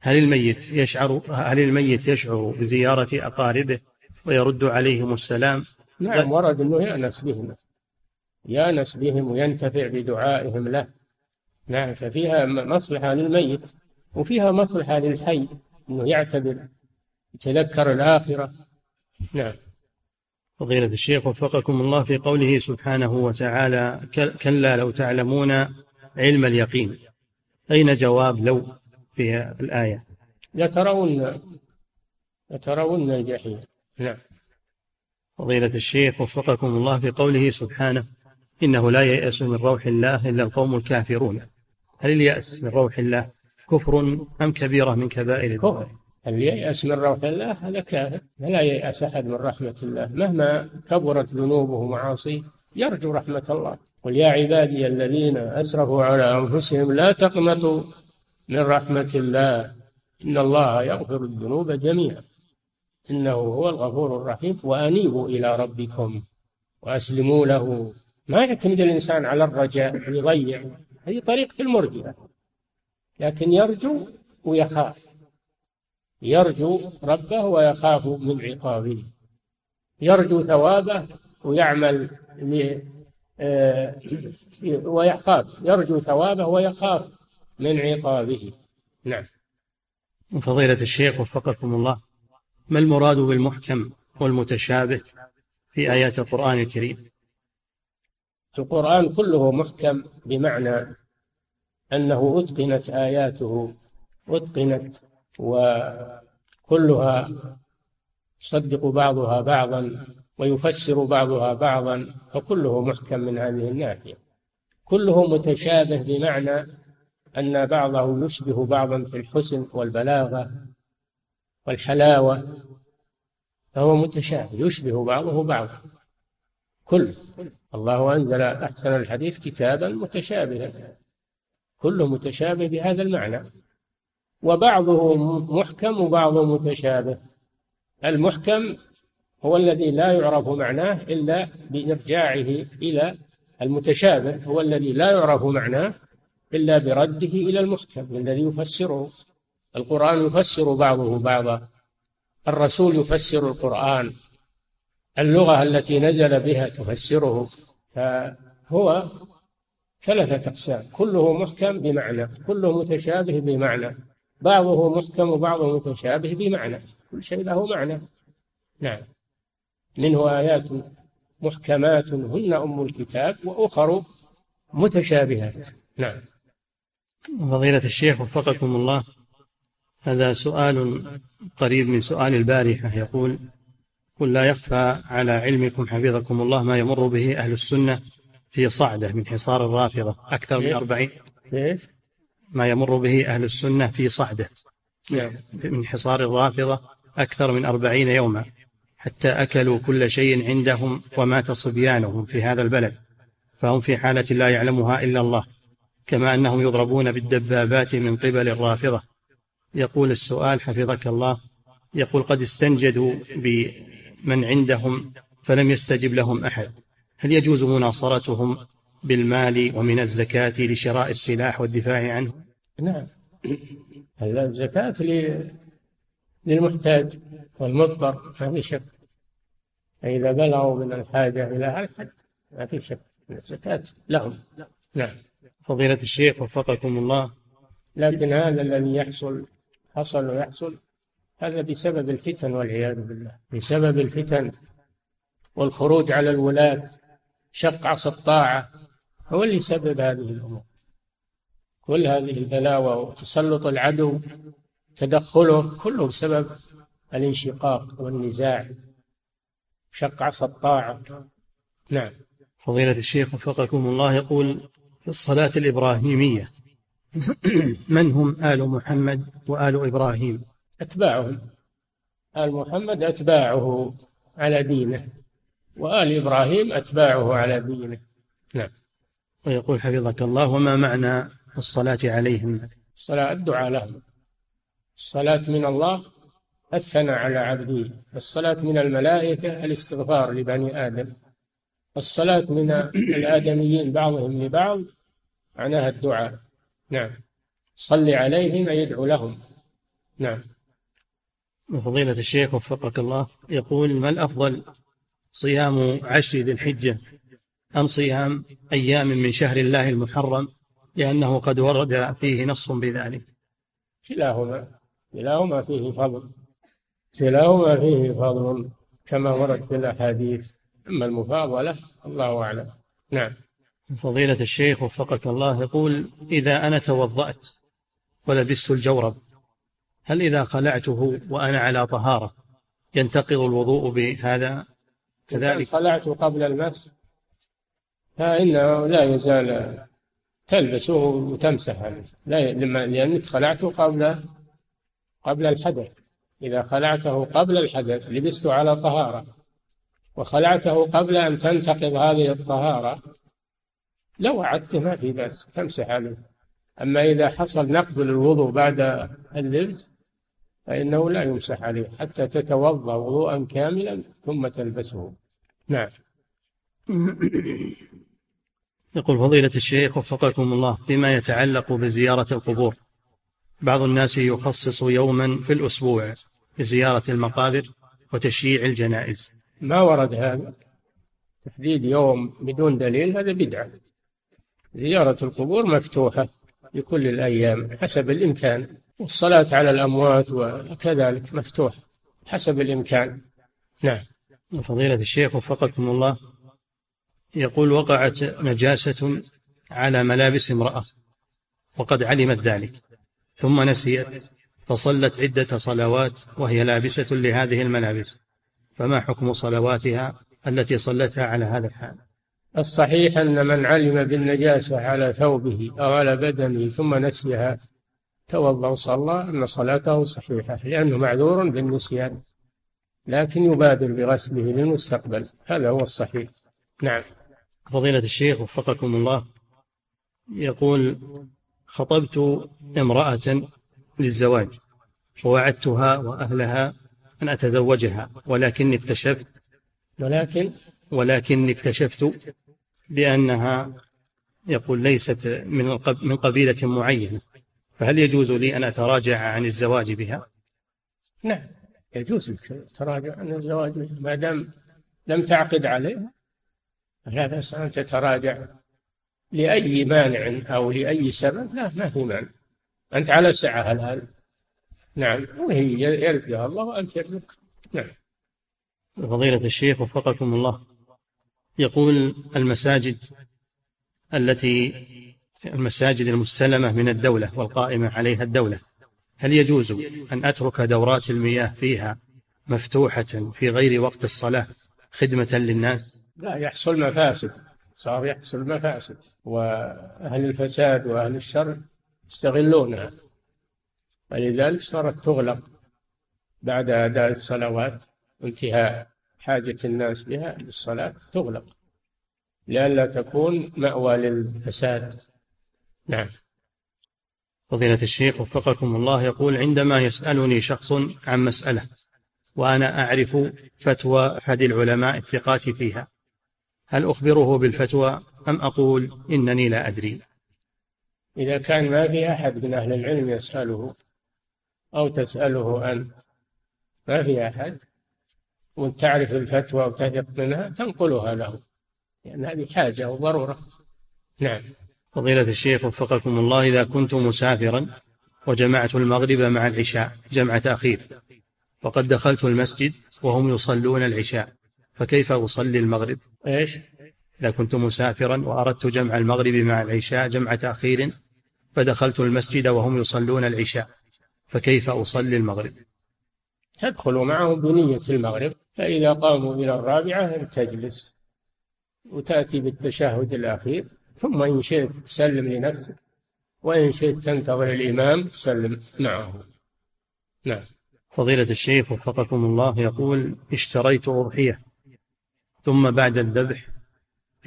هل الميت يشعر هل الميت يشعر بزيارة أقاربه ويرد عليهم السلام؟ نعم ورد أنه يأنس بهم. يأنس بهم وينتفع بدعائهم له. نعم ففيها مصلحة للميت. وفيها مصلحة للحي أنه يعتبر يتذكر الآخرة. نعم. فضيلة الشيخ وفقكم الله في قوله سبحانه وتعالى كلا لو تعلمون علم اليقين. أين جواب لو في الآية؟ لترون لترون الجحيم. نعم. فضيلة الشيخ وفقكم الله في قوله سبحانه إنه لا ييأس من روح الله إلا القوم الكافرون. هل اليأس من روح الله؟ كفر أم كبيرة من كبائر الذنوب؟ هل ييأس من روح الله؟ هذا كافر. لا ييأس أحد من رحمة الله. مهما كبرت ذنوبه ومعاصيه يرجو رحمة الله. قل يا عبادي الذين أسرفوا على أنفسهم لا تقنطوا من رحمة الله. إن الله يغفر الذنوب جميعا. إنه هو الغفور الرحيم. وأنيبوا إلى ربكم وأسلموا له. ما يعتمد الإنسان على الرجاء يضيع هذه طريقة المرجئة. لكن يرجو ويخاف. يرجو ربه ويخاف من عقابه. يرجو ثوابه ويعمل آه، ويخاف. يرجو ثوابه ويخاف من عقابه. نعم. فضيلة الشيخ وفقكم الله ما المراد بالمحكم والمتشابه في آيات القرآن الكريم؟ القرآن كله محكم بمعنى أنه أتقنت آياته أتقنت وكلها يصدق بعضها بعضا ويفسر بعضها بعضا فكله محكم من هذه الناحية. كله متشابه بمعنى أن بعضه يشبه بعضا في الحسن والبلاغة والحلاوة فهو متشابه يشبه بعضه بعضا. كل الله أنزل أحسن الحديث كتابا متشابها. كله متشابه بهذا المعنى. وبعضه محكم وبعضه متشابه. المحكم هو الذي لا يعرف معناه إلا بإرجاعه إلى المتشابه. هو الذي لا يعرف معناه إلا برده إلى المحكم الذي يفسره. القرآن يفسر بعضه بعضا. الرسول يفسر القرآن. اللغة التي نزل بها تفسره. فهو ثلاثة أقسام. كله محكم بمعنى كله متشابه بمعنى. بعضه محكم وبعضه متشابه بمعنى. كل شيء له معنى. نعم. منه آيات محكمات هن أم الكتاب وأخر متشابهات. نعم. فضيلة الشيخ وفقكم الله. هذا سؤال قريب من سؤال البارحة. يقول قل لا يخفى على علمكم حفظكم الله ما يمر به أهل السنة في صعدة من حصار الرافضة أكثر من أربعين. ما يمر به أهل السنة في صعدة. نعم. من حصار الرافضة أكثر من أربعين يوما حتى أكلوا كل شيء عندهم ومات صبيانهم في هذا البلد فهم في حالة لا يعلمها إلا الله كما أنهم يضربون بالدبابات من قبل الرافضة. يقول السؤال حفظك الله يقول قد استنجدوا بمن عندهم فلم يستجب لهم أحد. هل يجوز مناصرتهم بالمال ومن الزكاة لشراء السلاح والدفاع عنه؟ نعم. الزكاة للمحتاج والمضطر ما في شك. فإذا بلغوا من الحاجة إلى الحد ما في شك. الزكاة لهم. نعم. فضيلة الشيخ وفقكم الله. لكن هذا الذي يحصل حصل ويحصل هذا بسبب الفتن والعياذ بالله. بسبب الفتن والخروج على الولاة. شق عصا الطاعة هو اللي يسبب هذه الأمور. كل هذه البلاوى وتسلط العدو تدخله كله بسبب الانشقاق والنزاع. شق عصا الطاعة. نعم. فضيلة الشيخ وفقكم الله يقول في الصلاة الإبراهيمية من هم آل محمد وآل إبراهيم؟ أتباعهم. آل محمد أتباعه على دينه. وآل إبراهيم أتباعه على دينه. نعم. ويقول حفظك الله وما معنى الصلاة عليهم؟ الصلاة الدعاء لهم. الصلاة من الله الثناء على عبده. الصلاة من الملائكة الاستغفار لبني آدم. الصلاة من الآدميين بعضهم لبعض معناها الدعاء. نعم. صل عليهم أي يدعو لهم. نعم. فضيلة الشيخ وفقك الله يقول ما الأفضل صيام عشر ذي الحجة أم صيام أيام من شهر الله المحرم لأنه قد ورد فيه نص بذلك. كلاهما كلاهما فيه فضل كلاهما فيه فضل كما ورد في الأحاديث. أما المفاضلة الله أعلم. نعم. فضيلة الشيخ وفقك الله يقول إذا أنا توضأت ولبست الجورب هل إذا خلعته وأنا على طهارة ينتقض الوضوء بهذا؟ كذلك. خلعته قبل المس. فإنه لا يزال تلبسه وتمسح لا لأنك خلعته قبل قبل الحدث. إذا خلعته قبل الحدث لبسته على طهارة. وخلعته قبل أن تنتقض هذه الطهارة لو أعدته ما في بأس تمسح عليه. أما إذا حصل نقض للوضوء بعد اللبس فإنه لا يمسح عليه حتى تتوضأ وضوءا كاملا ثم تلبسه. نعم. يقول فضيلة الشيخ وفقكم الله فيما يتعلق بزيارة القبور. بعض الناس يخصص يوما في الأسبوع لزيارة المقابر وتشييع الجنائز. ما ورد هذا؟ تحديد يوم بدون دليل هذا بدعة. زيارة القبور مفتوحة. لكل الأيام حسب الإمكان. والصلاة على الأموات وكذلك مفتوح حسب الإمكان. نعم. فضيلة الشيخ وفقكم الله. يقول وقعت نجاسة على ملابس امرأة وقد علمت ذلك ثم نسيت فصلت عدة صلوات وهي لابسة لهذه الملابس فما حكم صلواتها التي صلتها على هذا الحال؟ الصحيح أن من علم بالنجاسة على ثوبه أو على بدنه ثم نسيها توضأ وصلى أن صلاته صحيحة لأنه معذور بالنسيان لكن يبادر بغسله للمستقبل. هذا هو الصحيح. نعم. فضيلة الشيخ وفقكم الله يقول خطبت امرأة للزواج ووعدتها وأهلها أن أتزوجها ولكني اكتشفت ولكن؟ ولكني اكتشفت بأنها يقول ليست من من قبيلة معينة. فهل يجوز لي أن أتراجع عن الزواج بها؟ نعم يجوز لك تراجع عن الزواج بها ما دام لم تعقد عليها لا بأس أن تتراجع لأي مانع أو لأي سبب. لا ما في مانع. أنت على سعة الآن. نعم وهي يرزقها الله وأنت يرزقك نعم. فضيلة الشيخ وفقكم الله. يقول المساجد التي المساجد المستلمة من الدولة والقائمة عليها الدولة هل يجوز أن أترك دورات المياه فيها مفتوحة في غير وقت الصلاة خدمة للناس؟ لا يحصل مفاسد صار يحصل مفاسد وأهل الفساد وأهل الشر يستغلونها. ولذلك صارت تغلق بعد أداء الصلوات وانتهاء حاجة الناس بها للصلاة تغلق لئلا تكون مأوى للفساد. نعم. فضيلة الشيخ وفقكم الله يقول عندما يسألني شخص عن مسألة وأنا أعرف فتوى أحد العلماء الثقات فيها هل أخبره بالفتوى أم أقول إنني لا أدري؟ إذا كان ما في أحد من أهل العلم يسأله أو تسأله أنت ما في أحد وأنت تعرف الفتوى وتثق منها تنقلها له. لأن هذه حاجة وضرورة. نعم. فضيلة الشيخ وفقكم الله إذا كنت مسافرا وجمعت المغرب مع العشاء جمع تأخير وقد دخلت المسجد وهم يصلون العشاء فكيف أصلي المغرب؟ إيش؟ إذا كنت مسافرا وأردت جمع المغرب مع العشاء جمع تأخير فدخلت المسجد وهم يصلون العشاء فكيف أصلي المغرب؟ تدخل معهم بنية المغرب. فإذا قاموا إلى الرابعة تجلس وتأتي بالتشهد الأخير ثم إن شئت تسلم لنفسك وإن شئت تنتظر الإمام تسلم معه. نعم. فضيلة الشيخ وفقكم الله يقول اشتريت أضحية ثم بعد الذبح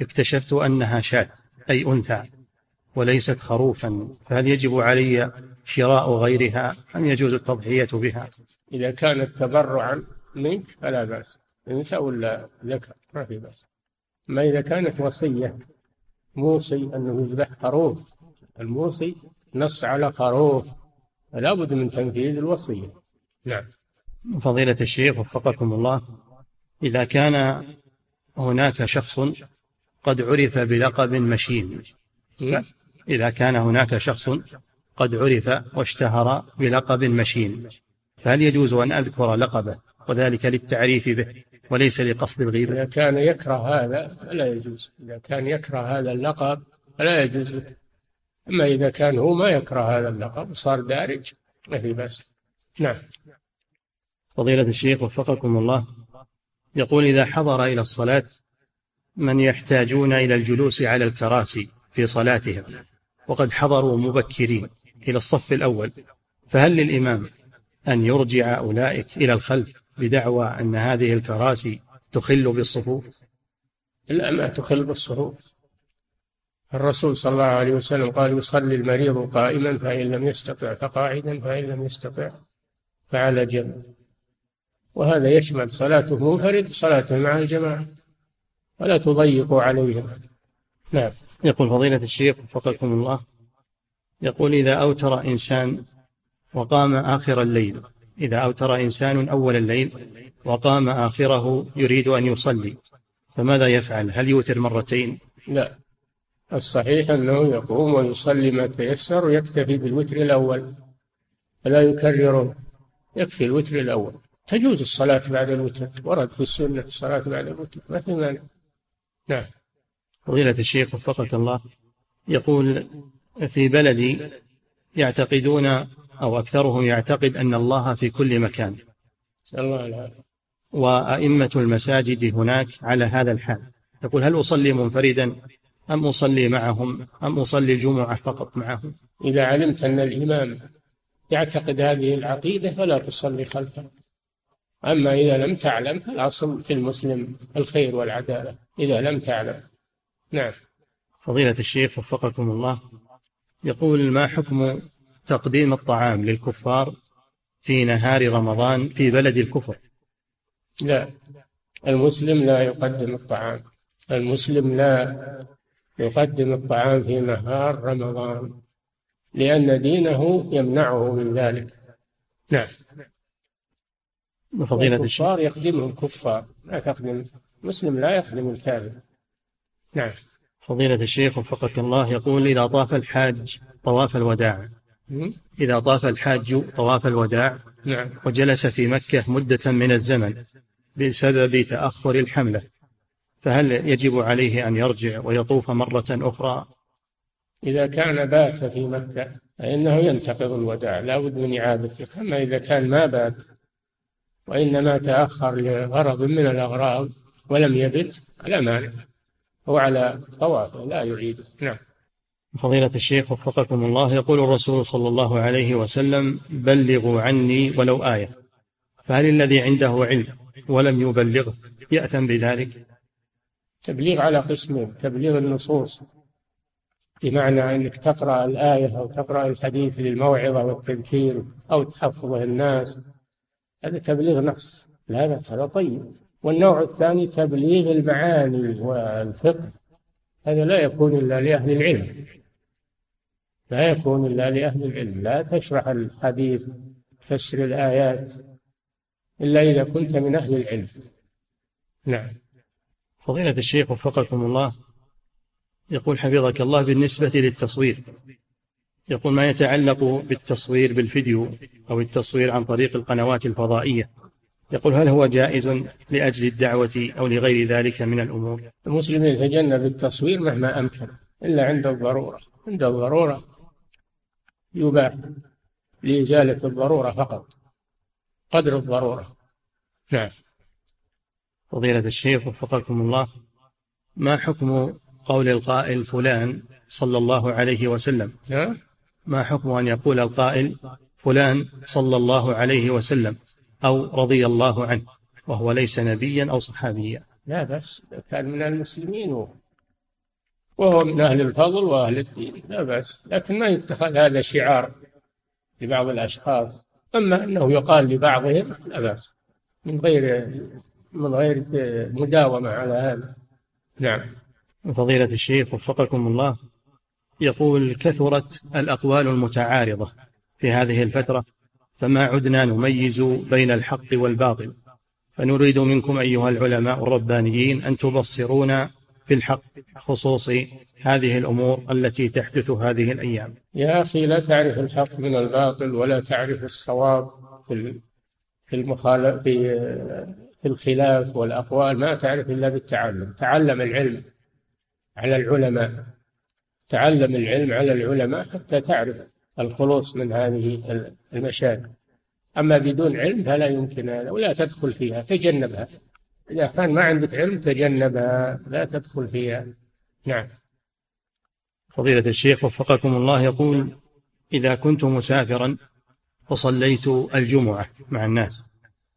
اكتشفت أنها شاة أي أنثى وليست خروفا فهل يجب علي شراء غيرها؟ أم يجوز التضحية بها؟ إذا كانت تبرعا منك فلا بأس. أنثى ولا ذكر ما في بأس. أما إذا كانت وصية موصي أنه يذبح خروف الموصي نص على خروف فلا بد من تنفيذ الوصية. نعم. فضيلة الشيخ وفقكم الله إذا كان هناك شخص قد عرف بلقب مشين نعم. إذا كان هناك شخص قد عرف واشتهر بلقب مشين فهل يجوز أن أذكر لقبه؟ وذلك للتعريف به وليس لقصد الغيبة إذا كان يكره هذا فلا يجوز. إذا كان يكره هذا اللقب فلا يجوز. له أما إذا كان هو ما يكره هذا اللقب وصار دارج ما في بأس. نعم. فضيلة الشيخ وفقكم الله. يقول إذا حضر إلى الصلاة من يحتاجون إلى الجلوس على الكراسي في صلاتهم وقد حضروا مبكرين إلى الصف الأول فهل للإمام أن يرجع أولئك إلى الخلف بدعوى أن هذه الكراسي تخل بالصفوف؟ لا ما تخل بالصفوف. الرسول صلى الله عليه وسلم قال يصلي المريض قائما فإن لم يستطع فقاعدا فإن لم يستطع فعلى جنب. وهذا يشمل صلاته منفرد صلاته مع الجماعة ولا تضيقوا عليهم. نعم. يقول فضيلة الشيخ وفقكم الله يقول إذا أوتر إنسان وقام آخر الليل إذا أوتر إنسان أول الليل وقام آخره يريد أن يصلي فماذا يفعل؟ هل يوتر مرتين؟ لا. الصحيح أنه يقوم ويصلي ما تيسر ويكتفي بالوتر الأول فلا يكرره يكفي الوتر الأول. تجوز الصلاة بعد الوتر ورد في السنة الصلاة بعد الوتر ما في مانع. نعم. فضيلة الشيخ وفقك الله يقول في بلدي يعتقدون أو أكثرهم يعتقد أن الله في كل مكان. الله العافية. وأئمة المساجد هناك على هذا الحال. يقول هل أصلي منفردا أم أصلي معهم أم أصلي الجمعة فقط معهم؟ إذا علمت أن الإمام يعتقد هذه العقيدة فلا تصلي خلفه. أما إذا لم تعلم فالأصل في المسلم الخير والعدالة. إذا لم تعلم. نعم. فضيلة الشيخ وفقكم الله يقول ما حكم تقديم الطعام للكفار في نهار رمضان في بلد الكفر. لا المسلم لا يقدم الطعام. المسلم لا يقدم الطعام في نهار رمضان لأن دينه يمنعه من ذلك. نعم. فضيلة الشيخ. الكفار يخدمه الكفار لا تخدم مسلم لا يخدم الكافر. نعم. فضيلة الشيخ وفقك الله يقول إذا طاف الحاج طواف الوداع? إذا طاف الحاج طواف الوداع نعم. وجلس في مكة مدة من الزمن بسبب تأخر الحملة فهل يجب عليه أن يرجع ويطوف مرة أخرى؟ إذا كان بات في مكة فإنه ينتقض الوداع لا بد من إعادته أما إذا كان ما بات وإنما تأخر لغرض من الأغراض ولم يبت فلا مانع. هو على طوافه لا يعيده. نعم. فضيلة الشيخ وفقكم الله يقول الرسول صلى الله عليه وسلم بلغوا عني ولو آية فهل الذي عنده علم ولم يبلغه يأثم بذلك؟ تبليغ على قسمين تبليغ النصوص بمعنى أنك تقرأ الآية أو تقرأ الحديث للموعظة والتذكير أو تحفظه الناس. هذا تبليغ نص لا هذا طيب. والنوع الثاني تبليغ المعاني والفقه هذا لا يكون إلا لأهل العلم. لا يكون إلا لأهل العلم. لا تشرح الحديث تفسر الآيات إلا إذا كنت من أهل العلم. نعم. فضيلة الشيخ وفقكم الله يقول حفظك الله بالنسبة للتصوير. يقول ما يتعلق بالتصوير بالفيديو أو التصوير عن طريق القنوات الفضائية؟ يقول هل هو جائز لأجل الدعوة أو لغير ذلك من الأمور؟ المسلم يتجنب التصوير مهما أمكن إلا عند الضرورة. عند الضرورة. يباح لإزالة الضرورة فقط قدر الضرورة. نعم. فضيلة الشيخ وفقكم الله ما حكم قول القائل فلان صلى الله عليه وسلم؟ نعم ما حكم أن يقول القائل فلان صلى الله عليه وسلم أو رضي الله عنه وهو ليس نبيا أو صحابيا؟ لا بس كان من المسلمين وهو من أهل الفضل وأهل الدين لا بأس. لكن ما يتخذ هذا شعار لبعض الأشخاص. أما أنه يقال لبعضهم لا بأس. من غير من غير مداومة على هذا. نعم. فضيلة الشيخ وفقكم الله يقول كثرت الأقوال المتعارضة في هذه الفترة فما عدنا نميز بين الحق والباطل. فنريد منكم أيها العلماء الربانيين أن تبصرونا في الحق خصوص هذه الأمور التي تحدث هذه الأيام. يا أخي لا تعرف الحق من الباطل ولا تعرف الصواب في المخالف في في الخلاف والأقوال. ما تعرف إلا بالتعلم. تعلم العلم على العلماء. تعلم العلم على العلماء حتى تعرف الخلوص من هذه المشاكل. أما بدون علم فلا يمكن هذا ولا تدخل فيها. تجنبها. إذا كان ما عندك علم تجنبها لا تدخل فيها. نعم. فضيلة الشيخ وفقكم الله يقول إذا كنت مسافرا وصليت الجمعة مع الناس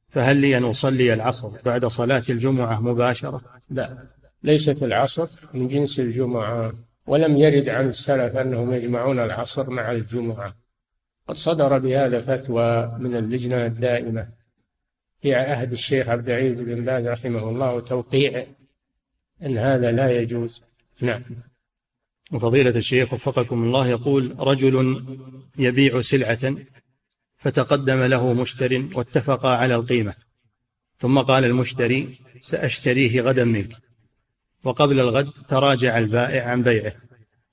فهل لي أن أصلي العصر بعد صلاة الجمعة مباشرة؟ لا. ليست العصر من جنس الجمعة. ولم يرد عن السلف أنهم يجمعون العصر مع الجمعة. قد صدر بهذا فتوى من اللجنة الدائمة. في عهد الشيخ عبد العزيز بن باز رحمه الله وتوقيعه أن هذا لا يجوز. نعم. وفضيلة الشيخ وفقكم الله يقول رجل يبيع سلعة فتقدم له مشتر واتفقا على القيمة ثم قال المشتري سأشتريه غدا منك. وقبل الغد تراجع البائع عن بيعه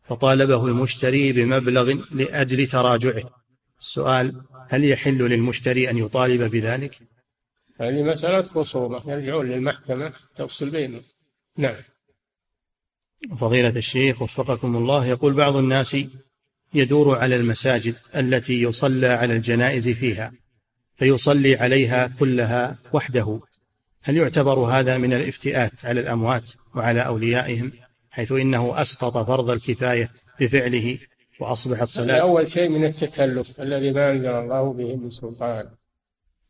فطالبه المشتري بمبلغ لأجل تراجعه. السؤال هل يحل للمشتري أن يطالب بذلك؟ هذه مسألة خصومة يرجعون للمحكمة تفصل بينهم. نعم. فضيلة الشيخ وفقكم الله يقول بعض الناس يدور على المساجد التي يصلى على الجنائز فيها فيصلي عليها كلها وحده. هل يعتبر هذا من الافتئات على الأموات وعلى أوليائهم حيث إنه أسقط فرض الكفاية بفعله وأصبحت صلاة أول شيء من التكلف الذي ما أنزل الله به من سلطان.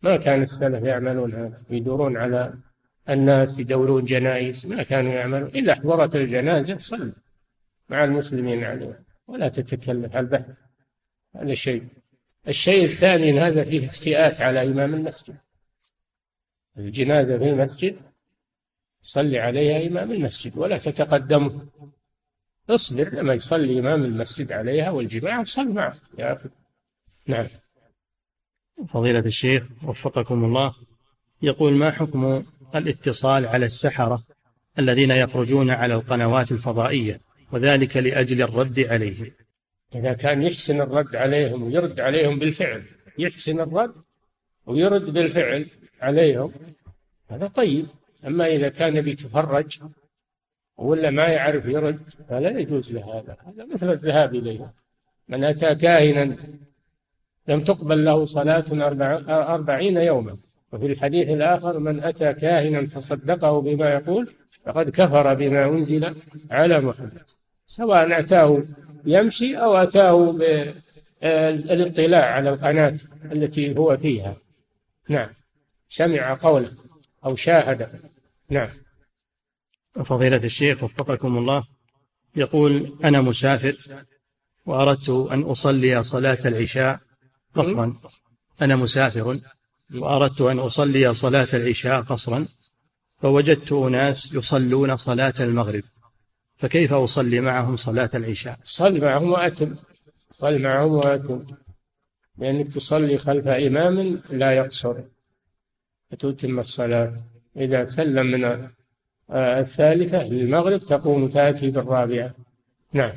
ما كان السلف يعملون هذا يدورون على الناس يدورون جنائز ما كانوا يعملون. إذا حضرت الجنازة صل مع المسلمين عليها ولا تتكلف على البحث هذا الشيء. الشيء الثاني إن هذا فيه افتئات على إمام المسجد. الجنازة في المسجد صلي عليها إمام المسجد ولا تتقدمه اصبر لما يصلي إمام المسجد عليها والجماعة وصل معه. يا أخي. نعم. فضيلة الشيخ وفقكم الله يقول ما حكم الاتصال على السحرة الذين يخرجون على القنوات الفضائية وذلك لأجل الرد عليهم؟ إذا كان يحسن الرد عليهم ويرد عليهم بالفعل يحسن الرد ويرد بالفعل عليهم هذا طيب. أما إذا كان بيتفرج ولا ما يعرف يرد فلا يجوز له هذا هذا مثل الذهاب إليه. من أتى كاهنا لم تقبل له صلاة أربعين يوما. وفي الحديث الآخر من أتى كاهنا فصدقه بما يقول فقد كفر بما أنزل على محمد. سواء أتاه يمشي أو أتاه بالاطلاع على القناة التي هو فيها. نعم. سمع قوله أو شاهد. نعم. فضيلة الشيخ وفقكم الله يقول أنا مسافر وأردت أن أصلي صلاة العشاء قصرا. أنا مسافر وأردت أن أصلي صلاة العشاء قصرا فوجدت أناس يصلون صلاة المغرب فكيف أصلي معهم صلاة العشاء؟ صل معهم وأتم. صل معهم وأتم. لأنك تصلي خلف إمام لا يقصر. فتتم الصلاة. إذا سلم من الثالثة للمغرب تقوم تأتي بالرابعة. نعم.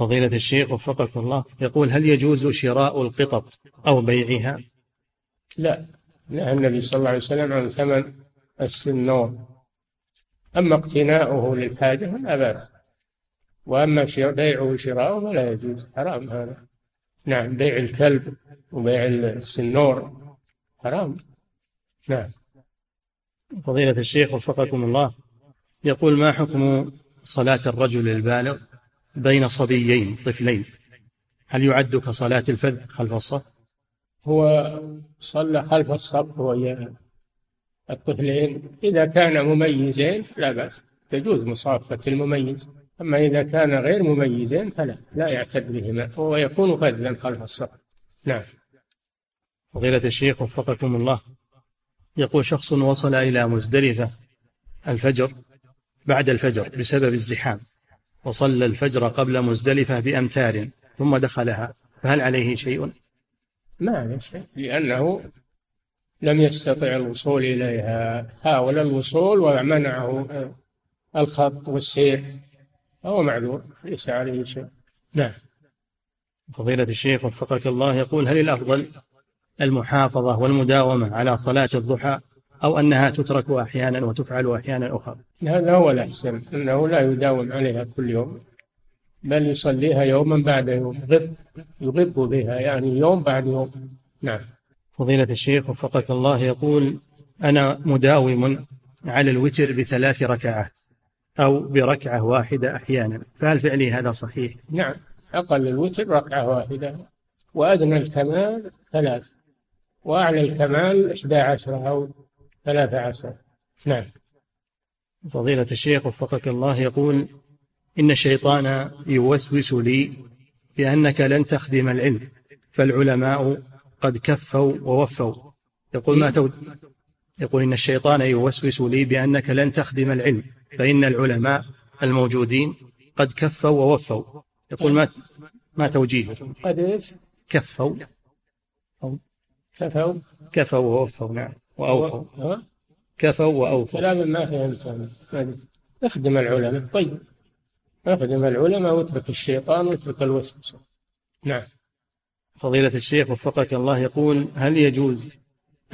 فضيلة الشيخ وفقك الله. يقول هل يجوز شراء القطط أو بيعها؟ لا نهى النبي صلى الله عليه وسلم عن ثمن السنور أما اقتناؤه للحاجة فلا بأس. وأما بيعه وشراؤه فلا يجوز. حرام هذا. نعم بيع الكلب وبيع السنور. حرام. نعم. فضيلة الشيخ وفقكم الله. يقول ما حكم صلاة الرجل البالغ؟ بين صبيين طفلين. هل يعد كصلاة الفذ خلف الصف؟ هو صلى خلف الصف وهي الطفلين. إذا كان مميزين لا بأس. تجوز مصافة المميز. أما إذا كان غير مميزين فلا لا يعتد بهما. ويكون فذا خلف الصف. نعم. فضيلة الشيخ وفقكم الله. يقول شخص وصل إلى مزدلفة الفجر بعد الفجر بسبب الزحام. وصلى الفجر قبل مزدلفة بأمتار ثم دخلها فهل عليه شيء؟ ما عليه شيء لأنه لم يستطع الوصول إليها. حاول الوصول ومنعه الخط والسير فهو معذور ليس عليه شيء. نعم. فضيلة الشيخ وفقك الله يقول هل الأفضل المحافظة والمداومة على صلاة الضحى أو أنها تترك أحيانا وتفعل أحيانا أخرى. هذا هو الأحسن أنه لا يداوم عليها كل يوم بل يصليها يوما بعد يوم يغب يغب بها يعني يوم بعد يوم. نعم. فضيلة الشيخ وفقك الله يقول أنا مداوم على الوتر بثلاث ركعات أو بركعة واحدة أحيانا فهل فعلي هذا صحيح؟ نعم. أقل الوتر ركعة واحدة وأدنى الكمال ثلاث وأعلى الكمال إحدى عشر أو ثلاثة عشر. نعم. فضيلة الشيخ وفقك الله يقول إن الشيطان يوسوس لي بأنك لن تخدم العلم فالعلماء قد كفوا ووفوا. يقول ما تود يقول إن الشيطان يوسوس لي بأنك لن تخدم العلم فإن العلماء الموجودين قد كفوا ووفوا. يقول ما ما توجيهه قد إيش؟ كفوا أو كفوا. كفوا ووفوا نعم. وأوفوا. كفوا وأوفوا. كلام ما فهمت أنا أخدم العلماء. طيب. أخدم العلماء واترك الشيطان واترك الوسوسة نعم. فضيلة الشيخ وفقك الله يقول هل يجوز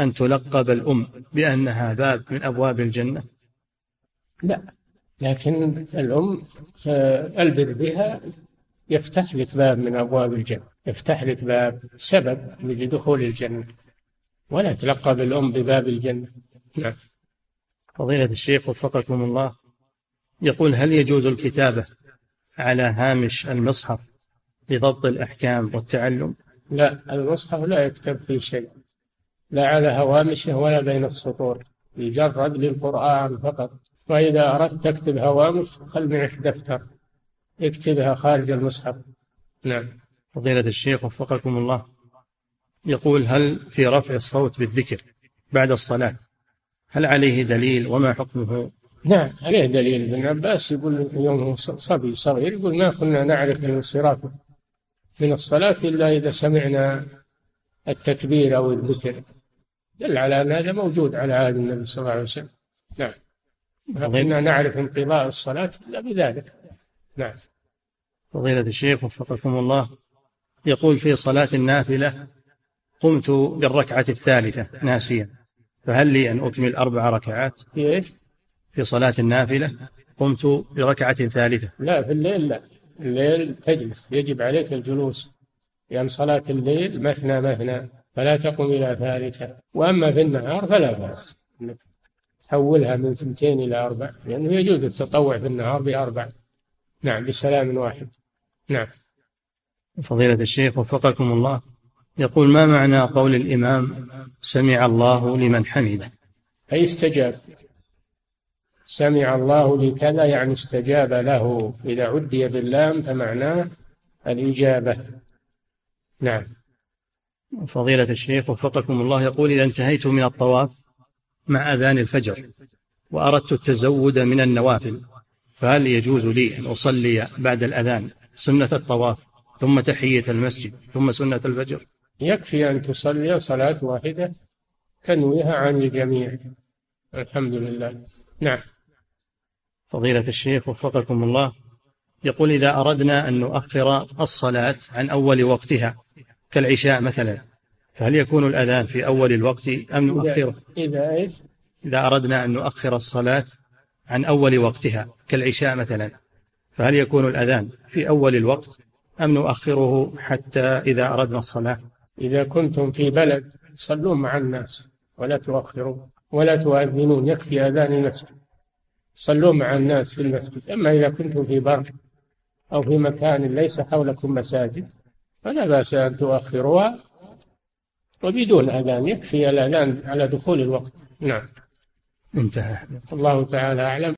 أن تلقب الأم بأنها باب من أبواب الجنة؟ لا. لكن الأم البر بها يفتح لك باب من أبواب الجنة. يفتح لك باب سبب لدخول الجنة. ولا تلقب الأم بباب الجنة. نعم. فضيلة الشيخ وفقكم الله يقول هل يجوز الكتابة على هامش المصحف لضبط الأحكام والتعلم؟ لا المصحف لا يكتب فيه شيء. لا على هوامشه ولا بين السطور. يجرد للقرآن فقط. وإذا أردت تكتب هوامش خل معك دفتر. اكتبها خارج المصحف. نعم. فضيلة الشيخ وفقكم الله يقول هل في رفع الصوت بالذكر بعد الصلاة؟ هل عليه دليل وما حكمه؟ نعم عليه دليل. ابن عباس يقول يوم صبي صغير يقول ما كنا نعرف الانصراف من الصلاة إلا إذا سمعنا التكبير أو الذكر. دل على أن هذا موجود على عهد النبي صلى الله عليه وسلم. نعم. ما كنا نعرف انقضاء الصلاة إلا بذلك. نعم. فضيلة الشيخ وفقكم الله يقول في صلاة النافلة قمت بالركعة الثالثة ناسيا فهل لي أن أكمل أربع ركعات؟ في إيش؟ في صلاة النافلة قمت بركعة ثالثة. لا في الليل لا. الليل تجلس يجب عليك الجلوس لأن صلاة الليل مثنى مثنى فلا تقم إلى ثالثة. وأما في النهار فلا بأس. حولها من ثنتين إلى أربع لأنه يجوز التطوع في النهار بأربع. نعم بسلام واحد نعم. فضيلة الشيخ وفقكم الله. يقول ما معنى قول الإمام سمع الله لمن حمده؟ أي استجاب. سمع الله لكذا يعني استجاب له. إذا عدي باللام فمعناه الإجابة. نعم. فضيلة الشيخ وفقكم الله يقول إذا انتهيت من الطواف مع أذان الفجر وأردت التزود من النوافل فهل يجوز لي أن أصلي بعد الأذان سنة الطواف ثم تحية المسجد ثم سنة الفجر؟ يكفي أن تصلي صلاة واحدة تنويها عن الجميع. الحمد لله. نعم. فضيلة الشيخ وفقكم الله. يقول إذا أردنا أن نؤخر الصلاة عن أول وقتها كالعشاء مثلا فهل يكون الأذان في أول الوقت أم نؤخره؟ إذا إيش؟ إذا أردنا أن نؤخر الصلاة عن أول وقتها كالعشاء مثلا فهل يكون الأذان في أول الوقت أم نؤخره حتى إذا أردنا الصلاة؟ إذا كنتم في بلد صلوا مع الناس ولا تؤخروا ولا تؤذنون يكفي أذان المسجد. صلوا مع الناس في المسجد. أما إذا كنتم في بر أو في مكان ليس حولكم مساجد فلا بأس أن تؤخروها وبدون أذان. يكفي الأذان على دخول الوقت. نعم. انتهى. الله تعالى أعلم.